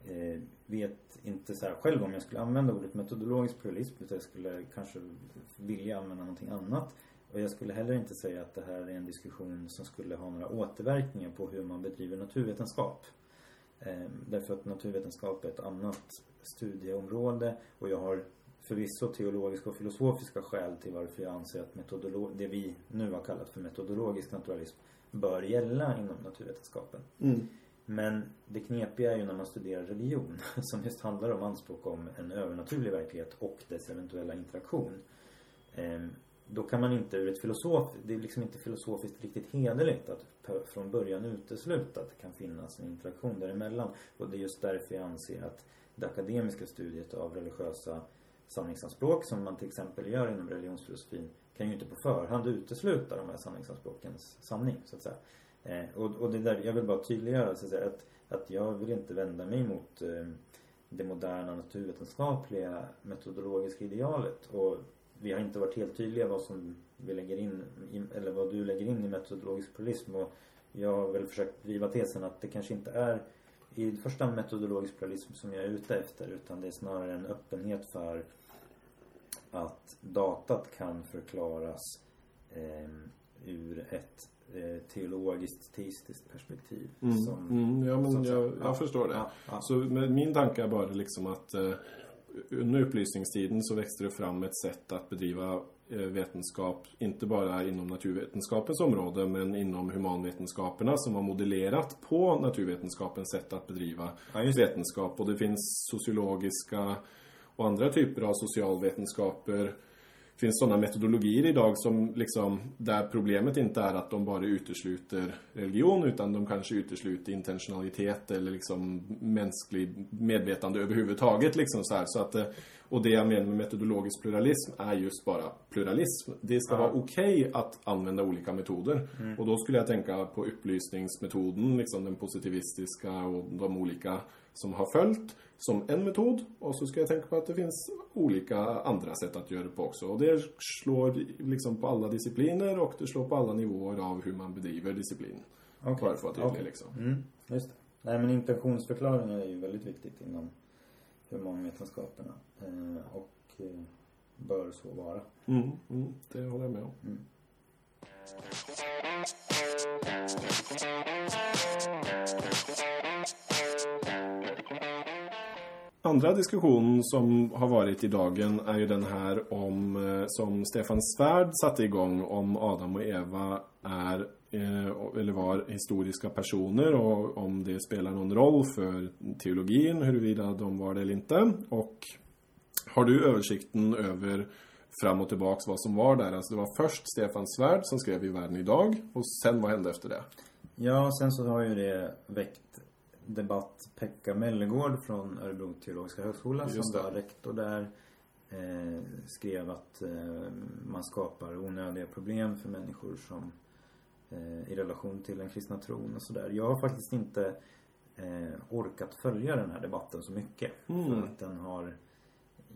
eh, vet inte så här själv om jag skulle använda ordet metodologisk pluralism utan jag skulle kanske vilja använda någonting annat. Och jag skulle heller inte säga att det här är en diskussion som skulle ha några återverkningar på hur man bedriver naturvetenskap. Ehm, därför att naturvetenskap är ett annat studieområde och jag har förvisso teologiska och filosofiska skäl till varför jag anser att metodolo- det vi nu har kallat för metodologisk naturalism bör gälla inom naturvetenskapen. Mm. Men det knepiga är ju när man studerar religion [laughs] som just handlar om anspråk om en övernaturlig verklighet och dess eventuella interaktion. Ehm, Då kan man inte ur ett filosof, det är liksom inte filosofiskt riktigt hederligt att från början utesluta att det kan finnas en interaktion däremellan. Och det är just därför jag anser att det akademiska studiet av religiösa sanningsanspråk som man till exempel gör inom religionsfilosofin kan ju inte på förhand utesluta de här sanningsanspråkens sanning så att säga. Eh, och, och det där, jag vill bara tydliggöra så att, säga, att, att jag vill inte vända mig mot eh, det moderna naturvetenskapliga metodologiska idealet. Och vi har inte varit helt tydliga vad som vi lägger in, i, eller vad du lägger in i metodologisk pluralism. Och jag har väl försökt driva tesen att det kanske inte är i första hand metodologisk pluralism som jag är ute efter utan det är snarare en öppenhet för att datat kan förklaras eh, ur ett eh, teologiskt teistiskt perspektiv. Mm. Som, Mm, ja, men jag, jag ja. förstår det. Ja, ja. Så min tanke är bara liksom att eh, under upplysningstiden så växte det fram ett sätt att bedriva vetenskap, inte bara inom naturvetenskapens område men inom humanvetenskaperna som var modellerat på naturvetenskapens sätt att bedriva Ja, vetenskap. Och det finns sociologiska och andra typer av socialvetenskaper. Finns sådana metodologier idag som liksom, där problemet inte är att de bara utesluter religion utan de kanske utesluter intentionalitet eller liksom mänsklig medvetande överhuvudtaget. Liksom så här. Så att, eh, och det jag menar med metodologisk pluralism är just bara pluralism. Det ska Ja. vara okej att använda olika metoder. Mm. Och då skulle jag tänka på upplysningsmetoden, liksom den positivistiska och de olika som har följt som en metod. Och så ska jag tänka på att det finns olika andra sätt att göra det på också. Och det slår liksom på alla discipliner och det slår på alla nivåer av hur man bedriver disciplin. Okej. Bara för att vara Okej. liksom. Mm, just det. Nej men intentionsförklaringar är ju väldigt viktigt inom humanvetenskaperna. Eh, och eh, bör så vara. Mm, mm, det håller jag med om. Mm. Andra diskussion som har varit i dagen är ju den här om eh, som Stefan Svärd satte igång om Adam och Eva är eh, eller var historiska personer och om det spelar någon roll för teologin huruvida de var det eller inte. Och har du översikten över fram och tillbaks vad som var där? Alltså det var först Stefan Svärd som skrev i Världen idag och sen vad hände efter det? Ja, sen så har ju det väckt debatt Pekka Mellegård från Örebro teologiska högskola Just som det. var rektor där. Eh, skrev att eh, man skapar onödiga problem för människor som eh, i relation till den kristna tron och sådär. Jag har faktiskt inte eh, orkat följa den här debatten så mycket. Mm. För att den har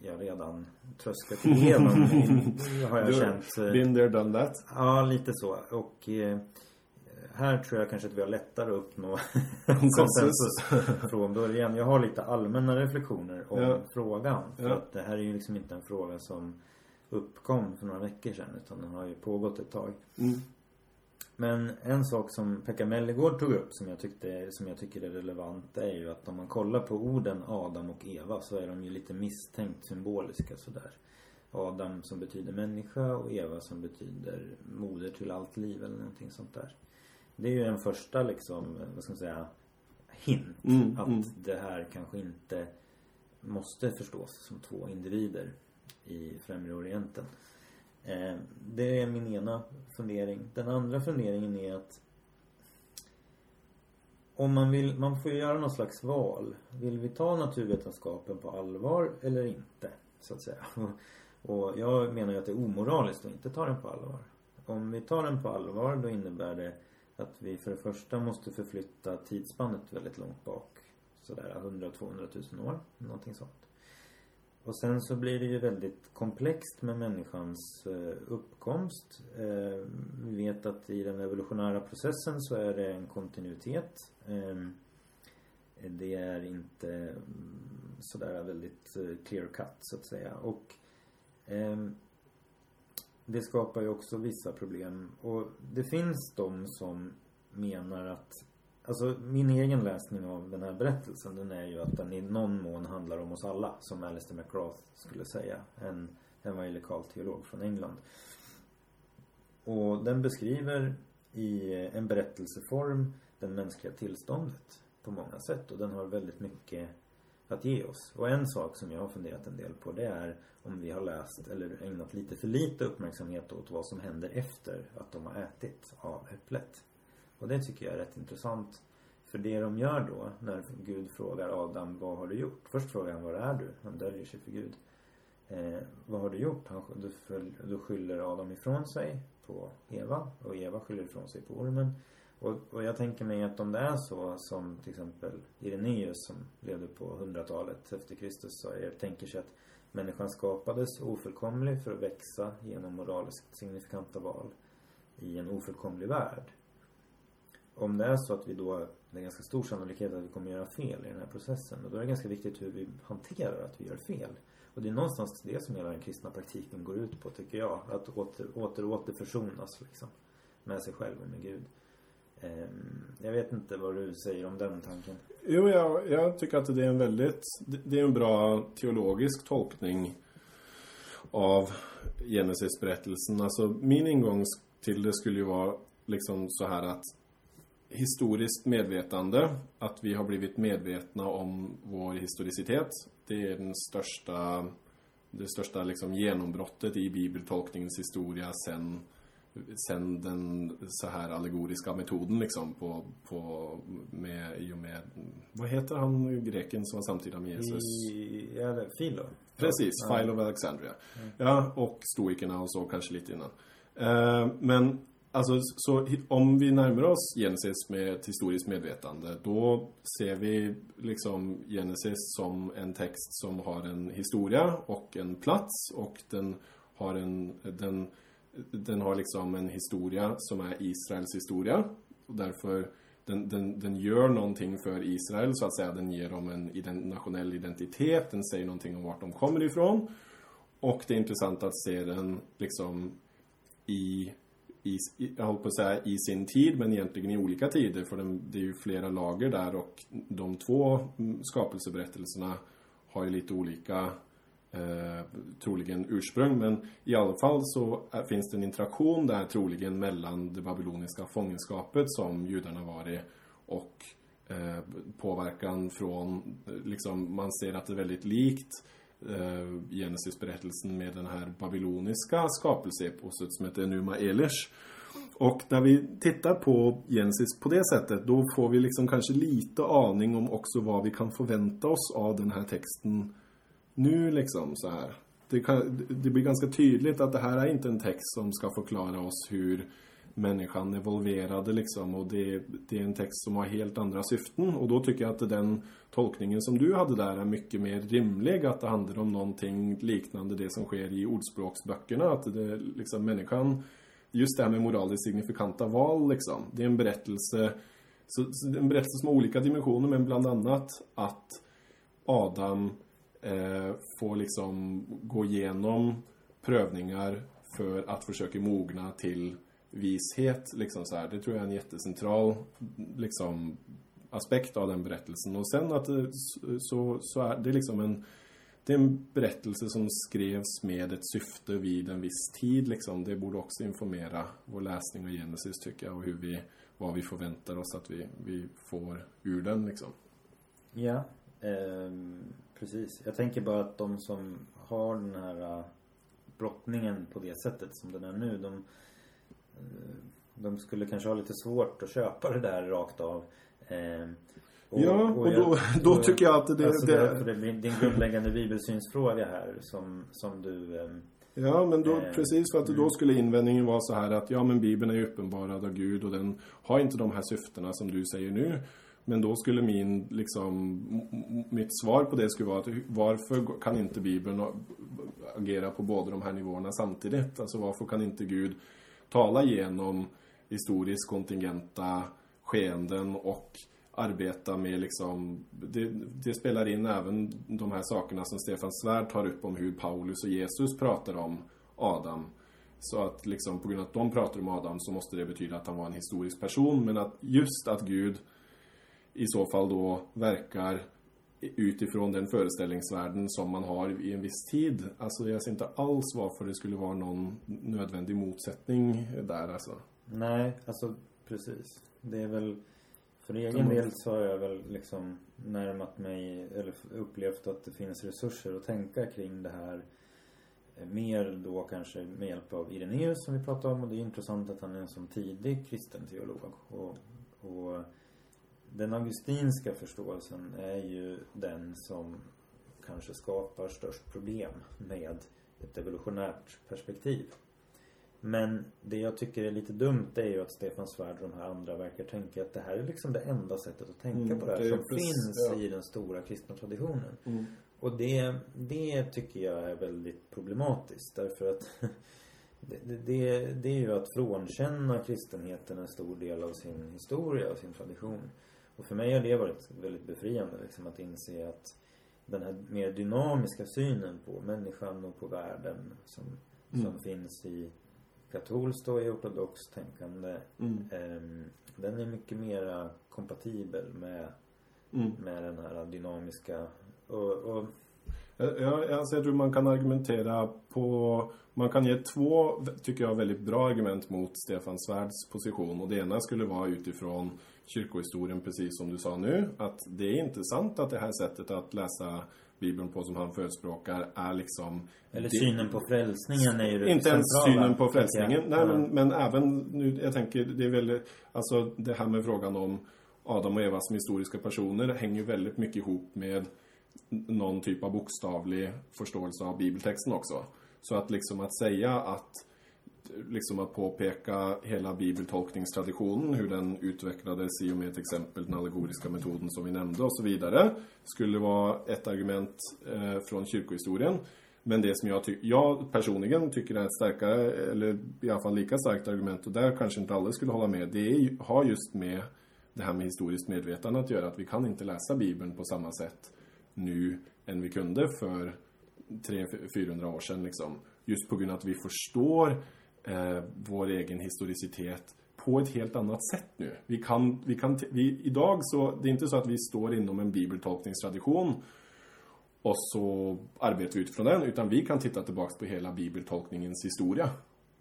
jag redan tröskat igenom. [laughs] har jag Du- känt. eh, Been there, done that. Ja, lite så. Och eh, här tror jag kanske att vi har lättare att uppnå [laughs] Konsensus. från början. Jag har lite allmänna reflektioner om Ja. frågan. För Ja. att det här är ju liksom inte en fråga som uppkom för några veckor sedan. Utan den har ju pågått ett tag. Mm. Men en sak som Pekka Mellegård tog upp som jag, tyckte, som jag tycker är relevant är ju att om man kollar på orden Adam och Eva så är de ju lite misstänkt symboliska sådär. Adam som betyder människa och Eva som betyder moder till allt liv eller någonting sånt där. Det är ju en första liksom, vad ska man säga, hint Mm, att mm. det här kanske inte måste förstås som två individer i Främre Orienten. Eh, det är min ena fundering. Den andra funderingen är att om man vill, man får ju göra någon slags val. Vill vi ta naturvetenskapen på allvar eller inte? Så att säga. [laughs] Och jag menar ju att det är omoraliskt att inte ta den på allvar. Om vi tar den på allvar då innebär det att vi för det första måste förflytta tidsspannet väldigt långt bak. Sådär 100-200 000 år. Någonting sånt. Och sen så blir det ju väldigt komplext med människans eh, uppkomst. Eh, vi vet att i den evolutionära processen så är det en kontinuitet. Ehm, det är inte mm, sådär väldigt eh, clear cut så att säga. Och ehm, det skapar ju också vissa problem. Och det finns de som menar att Alltså min egen läsning av den här berättelsen den är ju att den i någon mån handlar om oss alla. Som Alistair McGrath skulle säga. En evangelikal teolog från England. Och den beskriver i en berättelseform den mänskliga tillståndet på många sätt. Och den har väldigt mycket att ge oss. Och en sak som jag har funderat en del på det är om vi har läst eller ägnat lite för lite uppmärksamhet åt vad som händer efter att de har ätit av äpplet. Och det tycker jag är rätt intressant. För det de gör då, när Gud frågar Adam, vad har du gjort? Först frågar han, var är du? Han döljer sig för Gud. Eh, vad har du gjort? Han, då, då skyller Adam ifrån sig på Eva. Och Eva skyller ifrån sig på ormen. Och, och jag tänker mig att om det är så som till exempel Irenaeus som levde på 100-talet efter Kristus sa, jag tänker sig att människan skapades ofullkomlig för att växa genom moraliskt signifikanta val i en ofullkomlig värld om det är så att vi då, det är ganska stor sannolikhet att vi kommer göra fel i den här processen. Och då är det ganska viktigt hur vi hanterar att vi gör fel. Och det är någonstans det som hela den kristna praktiken går ut på, tycker jag. Att åter, åter, åter försonas liksom. Med sig själv och med Gud. Ehm, jag vet inte vad du säger om den tanken. Jo, jag, jag tycker att det är en väldigt... det- är en bra teologisk tolkning av Genesis-berättelsen. Alltså, min ingång till det skulle ju vara liksom så här att historiskt medvetande, att vi har blivit medvetna om vår historicitet, det är den största, det största liksom genombrottet i bibeltolkningens historia sen, sen den så här allegoriska metoden liksom på, på med, i och med, vad heter han greken som var samtida med Jesus? I, ja, Philo. Precis, Ja. Philo of Alexandria. Ja, och stoikerna och så kanske lite innan. Eh, men alltså, så om vi närmar oss Genesis med ett historiskt medvetande, då ser vi liksom Genesis som en text som har en historia och en plats och den har en, den, den har liksom en historia som är Israels historia. Och därför den, den, den gör någonting för Israel så att säga. Den ger dem en ident- nationell identitet. Den säger någonting om vart de kommer ifrån. Och det är intressant att se den liksom i, i, jag håller på att säga i sin tid, men egentligen i olika tider. För den, det är ju flera lager där och de två mm, skapelseberättelserna har ju lite olika eh, troligen ursprung. Men i alla fall så eh, finns det en interaktion där troligen mellan det babyloniska fångenskapet som judarna var i och eh, påverkan från, eh, liksom, man ser att det är väldigt likt eh, Genesis-berättelsen med den här babyloniska skapelseeposet som heter Numa Elish. Och när vi tittar på Genesis på det sättet, då får vi liksom kanske lite aning om också vad vi kan förvänta oss av den här texten nu liksom så här. Det, kan, det blir ganska tydligt att det här är inte en text som ska förklara oss hur människan evolverade liksom. Och det, det är en text som har helt andra syften. Och då tycker jag att den tolkningen som du hade där är mycket mer rimlig. Att det handlar om någonting liknande det som sker i ordspråksböckerna. Att det liksom människan just det här med moraliskt signifikanta val liksom. Det är en berättelse så, så en berättelse som har olika dimensioner. Men bland annat att Adam eh, får liksom gå igenom prövningar för att försöka mogna till vishet. Liksom så här. Det tror jag är en jättecentral liksom, aspekt av den berättelsen. Och sen att det, så, så är det liksom en det är en berättelse som skrevs med ett syfte vid en viss tid. Liksom. Det borde också informera vår läsning av Genesis tycker jag och hur vi, vad vi förväntar oss att vi, vi får ur den. Liksom. Ja, eh, precis. Jag tänker bara att de som har den här uh, brottningen på det sättet som den är nu. De, uh, de skulle kanske ha lite svårt att köpa det där rakt av. Eh, och, ja, och, och då, då tycker jag att det... Alltså det, det, det blir din grundläggande bibelsynsfråga här som, som du... Eh, Ja, men då, eh, precis för att mm. då skulle invändningen vara så här att ja, men Bibeln är ju uppenbarad av Gud och den har inte de här syftena som du säger nu. Men då skulle min, liksom, mitt svar på det skulle vara att varför kan inte Bibeln agera på båda de här nivåerna samtidigt? Alltså varför kan inte Gud tala genom historiskt kontingenta skeenden och arbeta med liksom, det, det, spelar in även de här sakerna som Stefan Svärd tar upp om hur Paulus och Jesus pratar om Adam. Så att liksom på grund av att de pratar om Adam så måste det betyda att han var en historisk person. Men att just att Gud i så fall då verkar utifrån den föreställningsvärlden som man har i en viss tid. Alltså jag ser inte alls varför det skulle vara någon nödvändig motsättning där alltså. Nej, alltså precis. Det är väl för egen del så har jag väl liksom närmat mig eller upplevt att det finns resurser att tänka kring det här mer då kanske med hjälp av Irenaeus som vi pratade om och det är intressant att han är en sån tidig kristen teolog och, och den augustinska förståelsen är ju den som kanske skapar störst problem med ett evolutionärt perspektiv. Men det jag tycker är lite dumt är ju att Stefan Svärd och de här andra verkar tänka att det här är liksom det enda sättet att tänka mm, på det här det som precis, finns ja. i den stora kristna traditionen. Mm. Och det, det tycker jag är väldigt problematiskt därför att [laughs] det, det, det är ju att frånkänna kristenheten en stor del av sin historia och sin tradition. Och för mig har det varit väldigt befriande liksom att inse att den här mer dynamiska synen på människan och på världen som, mm. som finns i katolskt och i ortodox tänkande mm. eh, den är mycket mera kompatibel med, mm. med den här dynamiska och, och jag, alltså jag tror man kan argumentera på... Man kan ge två, tycker jag, väldigt bra argument mot Stefan Svärds position. Och det ena skulle vara utifrån kyrkohistorien, precis som du sa nu. Att det är inte sant att det här sättet att läsa Bibeln på som han förespråkar är liksom... Eller det, synen på frälsningen är ju Inte ens synen på frälsningen. Nej, men, men även nu, jag tänker, det är väldigt... Alltså det här med frågan om Adam och Eva som historiska personer hänger väldigt mycket ihop med någon typ av bokstavlig förståelse av bibeltexten också. Så att liksom att säga att liksom att påpeka hela bibeltolkningstraditionen, hur den utvecklades i och med till exempel den allegoriska metoden som vi nämnde och så vidare, skulle vara ett argument eh, från kyrkohistorien. Men det som jag, jag personligen tycker är ett starkare, eller i alla fall lika starkt argument, och där kanske inte alla skulle hålla med, det är, har just med det här med historiskt medvetande att göra, att vi kan inte läsa Bibeln på samma sätt nu än vi kunde för 300-400 år sedan. Liksom. Just på grund av att vi förstår eh, vår egen historicitet på ett helt annat sätt nu. Vi kan, vi kan, vi, idag så, det är inte så att vi står inom en bibeltolkningstradition och så arbetar vi utifrån den, utan vi kan titta tillbaks på hela bibeltolkningens historia.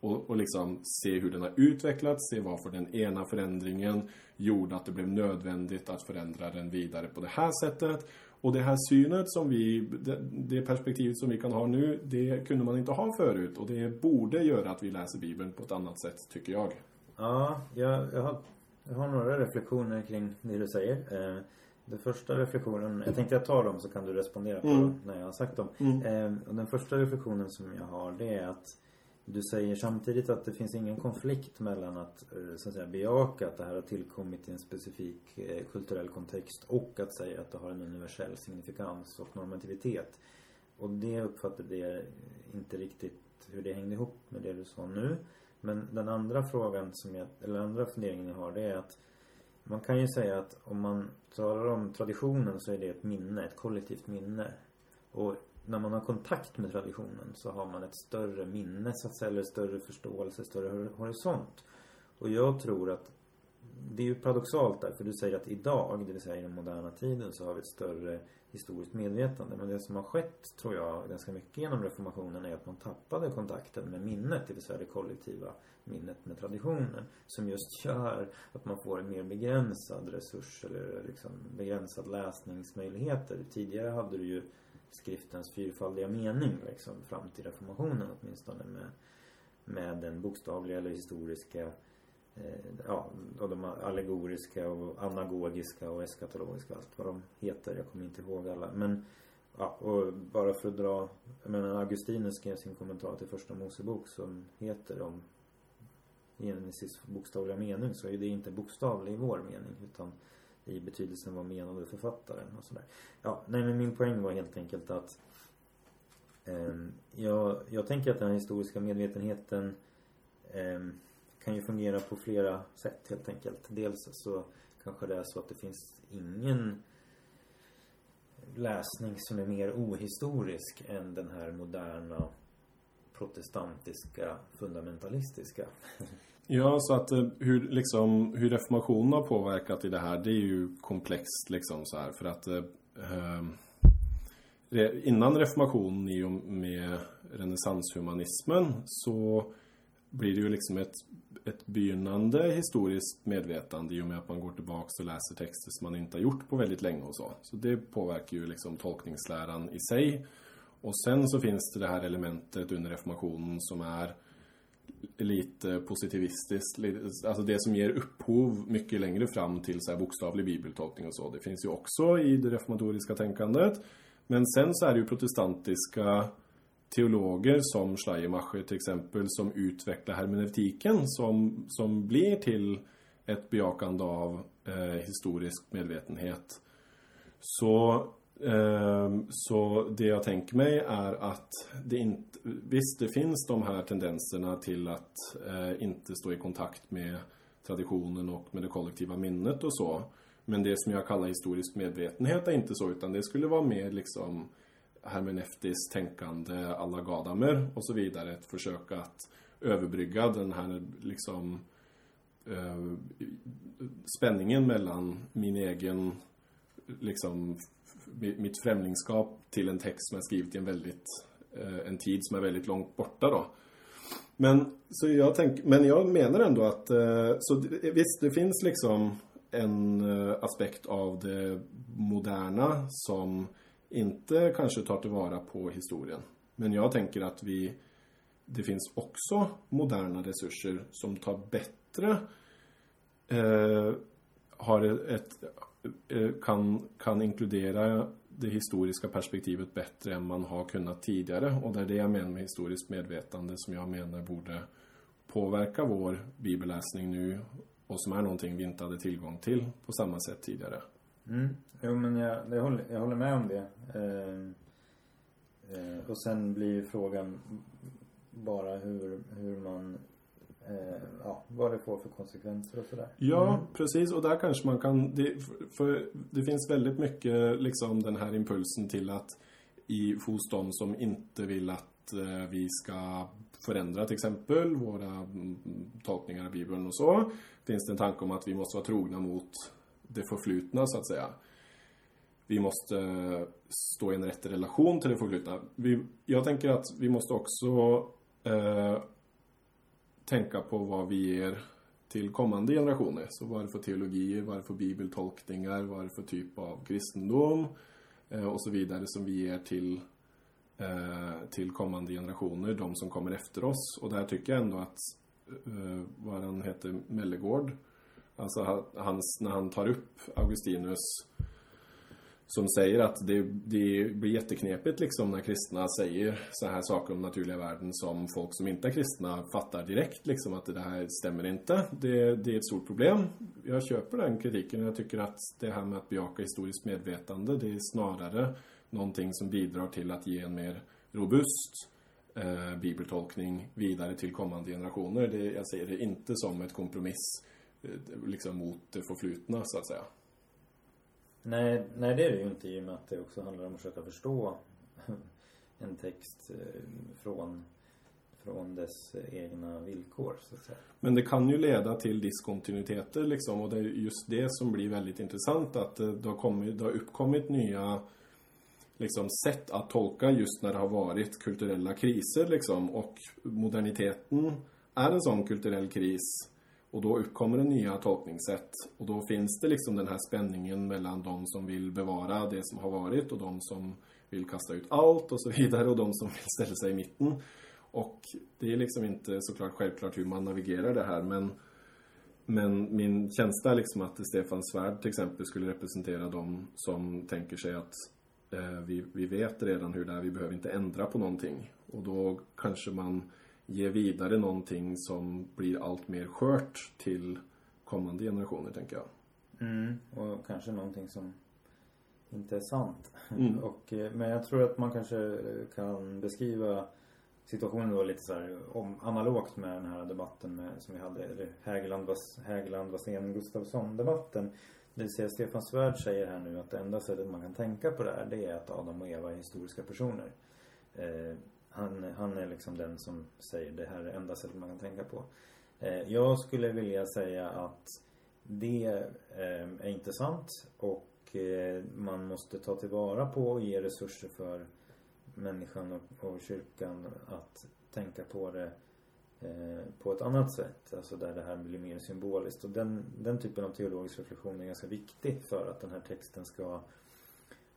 Och, och liksom se hur den har utvecklats, se varför den ena förändringen gjorde att det blev nödvändigt att förändra den vidare på det här sättet. Och det här synet som vi, det, det, perspektivet som vi kan ha nu, det kunde man inte ha förut. Och det borde göra att vi läser Bibeln på ett annat sätt, tycker jag. Ja, jag, jag, har, jag har några reflektioner kring det du säger. Eh, den första reflektionen, jag tänkte jag tar dem så kan du respondera på mm. när jag har sagt dem. Mm. Eh, och den första reflektionen som jag har det är att du säger samtidigt att det finns ingen konflikt mellan att, eh, så att säga, bejaka att det här har tillkommit i en specifik eh, kulturell kontext och att säga att det har en universell signifikans och normativitet. Och det uppfattade jag inte riktigt hur det hängde ihop med det du sa nu. Men den andra frågan som jag, eller andra funderingen jag har det är att man kan ju säga att om man talar om traditionen så är det ett minne, ett kollektivt minne. Och när man har kontakt med traditionen så har man ett större minne så att säga, eller större förståelse, större horisont. Och jag tror att det är ju paradoxalt där, för du säger att idag, det vill säga i den moderna tiden, så har vi ett större historiskt medvetande. Men det som har skett, tror jag, ganska mycket genom reformationen är att man tappade kontakten med minnet, det vill säga det kollektiva minnet med traditionen. Som just gör att man får en mer begränsad resurs eller liksom begränsad läsningsmöjligheter. Tidigare hade du ju skriftens fyrfaldiga mening liksom fram till reformationen åtminstone med, med den bokstavliga eller historiska eh, ja, och de allegoriska och anagogiska och eskatologiska allt vad de heter. Jag kommer inte ihåg alla. Men ja, och bara för att dra, jag menar Augustinus skrev sin kommentar till första Mosebok som heter om Genesis bokstavliga mening så är det inte bokstavlig i vår mening utan i betydelsen vad menade författaren och sådär. Ja, nej men min poäng var helt enkelt att eh, jag, jag tänker att den här historiska medvetenheten eh, kan ju fungera på flera sätt helt enkelt. Dels så kanske det är så att det finns ingen läsning som är mer ohistorisk än den här moderna protestantiska fundamentalistiska. Ja, så att eh, hur, liksom, hur reformationen har påverkat i det här, det är ju komplext liksom så här. För att eh, ehm, innan reformationen i och med renässanshumanismen så blir det ju liksom ett, ett begynnande historiskt medvetande i och med att man går tillbaks och läser texter som man inte har gjort på väldigt länge och så. Så det påverkar ju liksom tolkningsläran i sig. Och sen så finns det det här elementet under reformationen som är lite positivistiskt. Alltså det som ger upphov mycket längre fram till så här bokstavlig bibeltolkning och så. Det finns ju också i det reformatoriska tänkandet. Men sen så är det ju protestantiska teologer som Schleiermacher till exempel som utvecklar hermeneutiken som, som blir till ett bejakande av eh, historisk medvetenhet. Så Ehm, så det jag tänker mig är att det inte... Visst, det finns de här tendenserna till att eh, inte stå i kontakt med traditionen och med det kollektiva minnet och så. Men det som jag kallar historisk medvetenhet är inte så, utan det skulle vara mer liksom hermeneutiskt tänkande alla Gadamer och så vidare. Ett försök att överbrygga den här liksom eh, spänningen mellan min egen liksom mitt främlingskap till en text som jag skrivit i en väldigt eh, en tid som är väldigt långt borta då. Men, så jag tänk, men jag menar ändå att eh, så visst, det finns liksom en eh, aspekt av det moderna som inte kanske tar tillvara på historien. Men jag tänker att vi det finns också moderna resurser som tar bättre eh, har ett, Eh, kan, kan inkludera det historiska perspektivet bättre än man har kunnat tidigare. Och det är det jag menar med historiskt medvetande som jag menar borde påverka vår bibelläsning nu och som är någonting vi inte hade tillgång till på samma sätt tidigare. Mm. Jo, men jag, jag, håller, jag håller med om det. Eh, eh, och sen blir ju frågan bara hur, hur man ja, vad det får för konsekvenser och sådär. Ja, mm. precis. Och där kanske man kan... Det, för det finns väldigt mycket liksom den här impulsen till att i, hos de som inte vill att eh, vi ska förändra till exempel våra mm, tolkningar av Bibeln och så. Finns det en tanke om att vi måste vara trogna mot det förflutna så att säga. Vi måste stå i en rätt relation till det förflutna. Vi, jag tänker att vi måste också eh, tänka på vad vi ger till kommande generationer. Så vad är det för teologier, vad är det för bibeltolkningar, vad är det för typ av kristendom eh, och så vidare som vi ger till, eh, till kommande generationer, de som kommer efter oss. Och där tycker jag ändå att, eh, vad han heter, Mellegård, alltså hans, när han tar upp Augustinus som säger att det, det blir jätteknepigt liksom när kristna säger så här saker om naturliga världen som folk som inte är kristna fattar direkt liksom att det här stämmer inte. Det, det är ett stort problem. Jag köper den kritiken. Jag tycker att det här med att bejaka historiskt medvetande det är snarare någonting som bidrar till att ge en mer robust eh, bibeltolkning vidare till kommande generationer. Det, jag ser det inte som ett kompromiss eh, liksom mot det förflutna så att säga. Nej, nej det är det ju inte i och med att det också handlar om att försöka förstå [laughs] en text eh, från, från dess egna villkor så att säga. Men det kan ju leda till diskontinuiteter liksom och det är just det som blir väldigt intressant att eh, det har, kommit, det har uppkommit nya liksom, sätt att tolka just när det har varit kulturella kriser liksom och moderniteten är en sån kulturell kris och då uppkommer det nya tolkningssätt. Och då finns det liksom den här spänningen mellan de som vill bevara det som har varit och de som vill kasta ut allt och så vidare och de som vill ställa sig i mitten. Och det är liksom inte såklart självklart hur man navigerar det här men men min känsla är liksom att Stefan Svärd till exempel skulle representera de som tänker sig att eh, vi, vi vet redan hur det är, vi behöver inte ändra på någonting. Och då kanske man ge vidare någonting som blir allt mer skört till kommande generationer, tänker jag. Mm, och kanske någonting som inte är sant. Mm. [laughs] och, eh, men jag tror att man kanske kan beskriva situationen då lite så här, om, analogt med den här debatten med, som vi hade, eller Hägerland, Hägerland Wassén Gustafsson debatten. Det vill säga Stefan Svärd säger här nu att det enda sättet man kan tänka på det här det är att Adam och Eva är historiska personer. Eh, han, han är liksom den som säger det här är det enda sättet man kan tänka på. Eh, jag skulle vilja säga att det eh, är inte sant och eh, man måste ta tillvara på och ge resurser för människan och, och kyrkan att tänka på det eh, på ett annat sätt. Alltså där det här blir mer symboliskt. Och den, den typen av teologisk reflektion är ganska viktig för att den här texten ska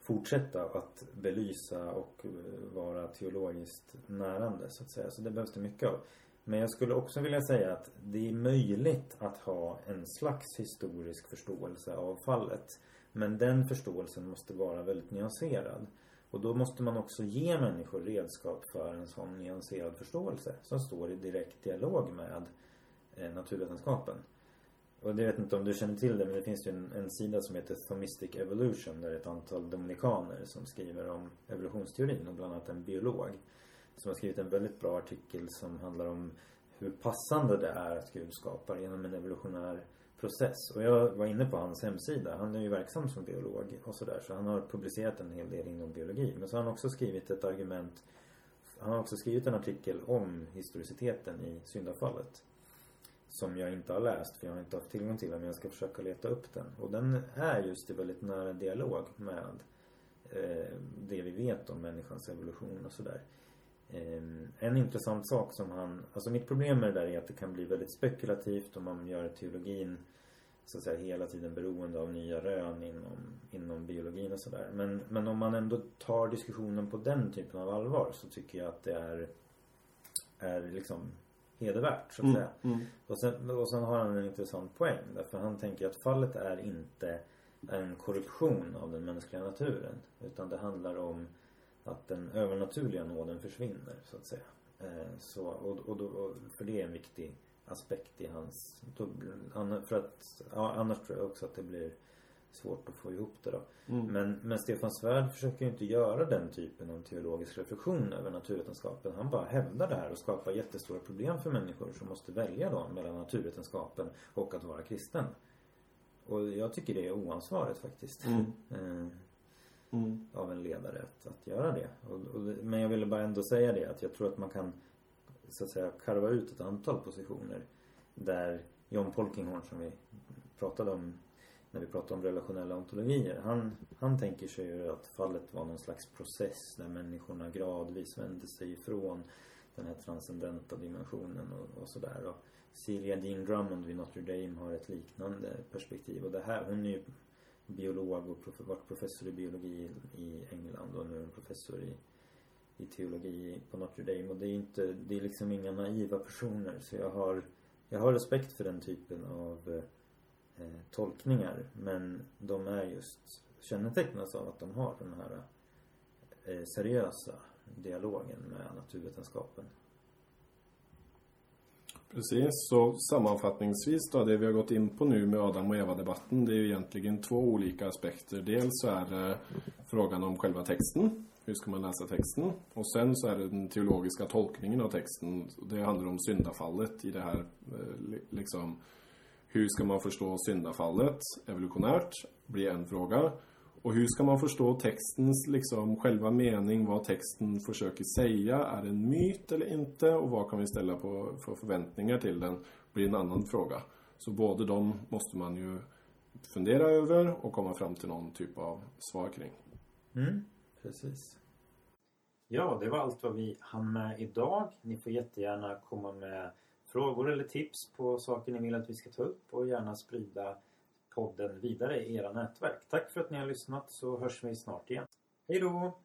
fortsätta att belysa och eh, vara teologiskt närande så att säga. Så det behövs det mycket av. Men jag skulle också vilja säga att det är möjligt att ha en slags historisk förståelse av fallet. Men den förståelsen måste vara väldigt nyanserad. Och då måste man också ge människor redskap för en sån nyanserad förståelse som står i direkt dialog med eh, naturvetenskapen. Och det vet inte om du känner till det men det finns ju en, en sida som heter Thomistic Evolution där det är ett antal dominikaner som skriver om evolutionsteorin och bland annat en biolog som har skrivit en väldigt bra artikel som handlar om hur passande det är att Gud skapar genom en evolutionär process. Och jag var inne på hans hemsida. Han är ju verksam som biolog och sådär. Så han har publicerat en hel del inom biologi. Men så har han också skrivit ett argument. Han har också skrivit en artikel om historiciteten i syndafallet som jag inte har läst för jag har inte haft tillgång till den men jag ska försöka leta upp den. Och den är just i väldigt nära dialog med eh, det vi vet om människans evolution och sådär. Eh, en intressant sak som han, alltså mitt problem med det där är att det kan bli väldigt spekulativt om man gör teologin så att säga hela tiden beroende av nya rön inom, inom biologin och sådär. Men, men om man ändå tar diskussionen på den typen av allvar så tycker jag att det är, är liksom hedervärt så att mm, säga. Mm. Och, sen, och sen har han en intressant poäng. Därför han tänker att fallet är inte en korruption av den mänskliga naturen. Utan det handlar om att den övernaturliga nåden försvinner så att säga. Eh, så, och, och, och, för det är en viktig aspekt i hans... För att, ja, annars tror jag också att det blir svårt att få ihop det då. Mm. Men, men Stefan Svärd försöker ju inte göra den typen av teologisk reflektion över naturvetenskapen. Han bara hävdar det här och skapar jättestora problem för människor som måste välja då mellan naturvetenskapen och att vara kristen. Och jag tycker det är oansvarigt faktiskt. Mm. Eh, mm. Av en ledare att, att göra det. Och, och, men jag ville bara ändå säga det att jag tror att man kan så att säga karva ut ett antal positioner där John Polkinghorn som vi pratade om när vi pratar om relationella ontologier. Han, han tänker sig ju att fallet var någon slags process där människorna gradvis vände sig ifrån den här transcendenta dimensionen och, och sådär. Och Celia Dean Drummond vid Notre Dame har ett liknande perspektiv. Och det här, hon är ju biolog och prof, varit professor i biologi i England och nu är hon professor i, i teologi på Notre Dame. Och det är inte, det är liksom inga naiva personer. Så jag har, jag har respekt för den typen av eh, eh, tolkningar. Men de är just kännetecknas av att de har den här eh, seriösa dialogen med naturvetenskapen. Precis, så sammanfattningsvis då, det vi har gått in på nu med Adam och Eva-debatten, det är ju egentligen två olika aspekter. Dels så är det frågan om själva texten, hur ska man läsa texten? Och sen så är det den teologiska tolkningen av texten. Det handlar om syndafallet i det här, eh, liksom, hur ska man förstå syndafallet evolutionärt? blir en fråga. Och hur ska man förstå textens liksom själva mening, vad texten försöker säga? Är det en myt eller inte? Och vad kan vi ställa på för förväntningar till den? blir en annan fråga. Så både de måste man ju fundera över och komma fram till någon typ av svar kring. Mm, precis. Ja, det var allt vad vi hann med idag. Ni får jättegärna komma med frågor eller tips på saker ni vill att vi ska ta upp och gärna sprida podden vidare i era nätverk. Tack för att ni har lyssnat så hörs vi snart igen. Hej då!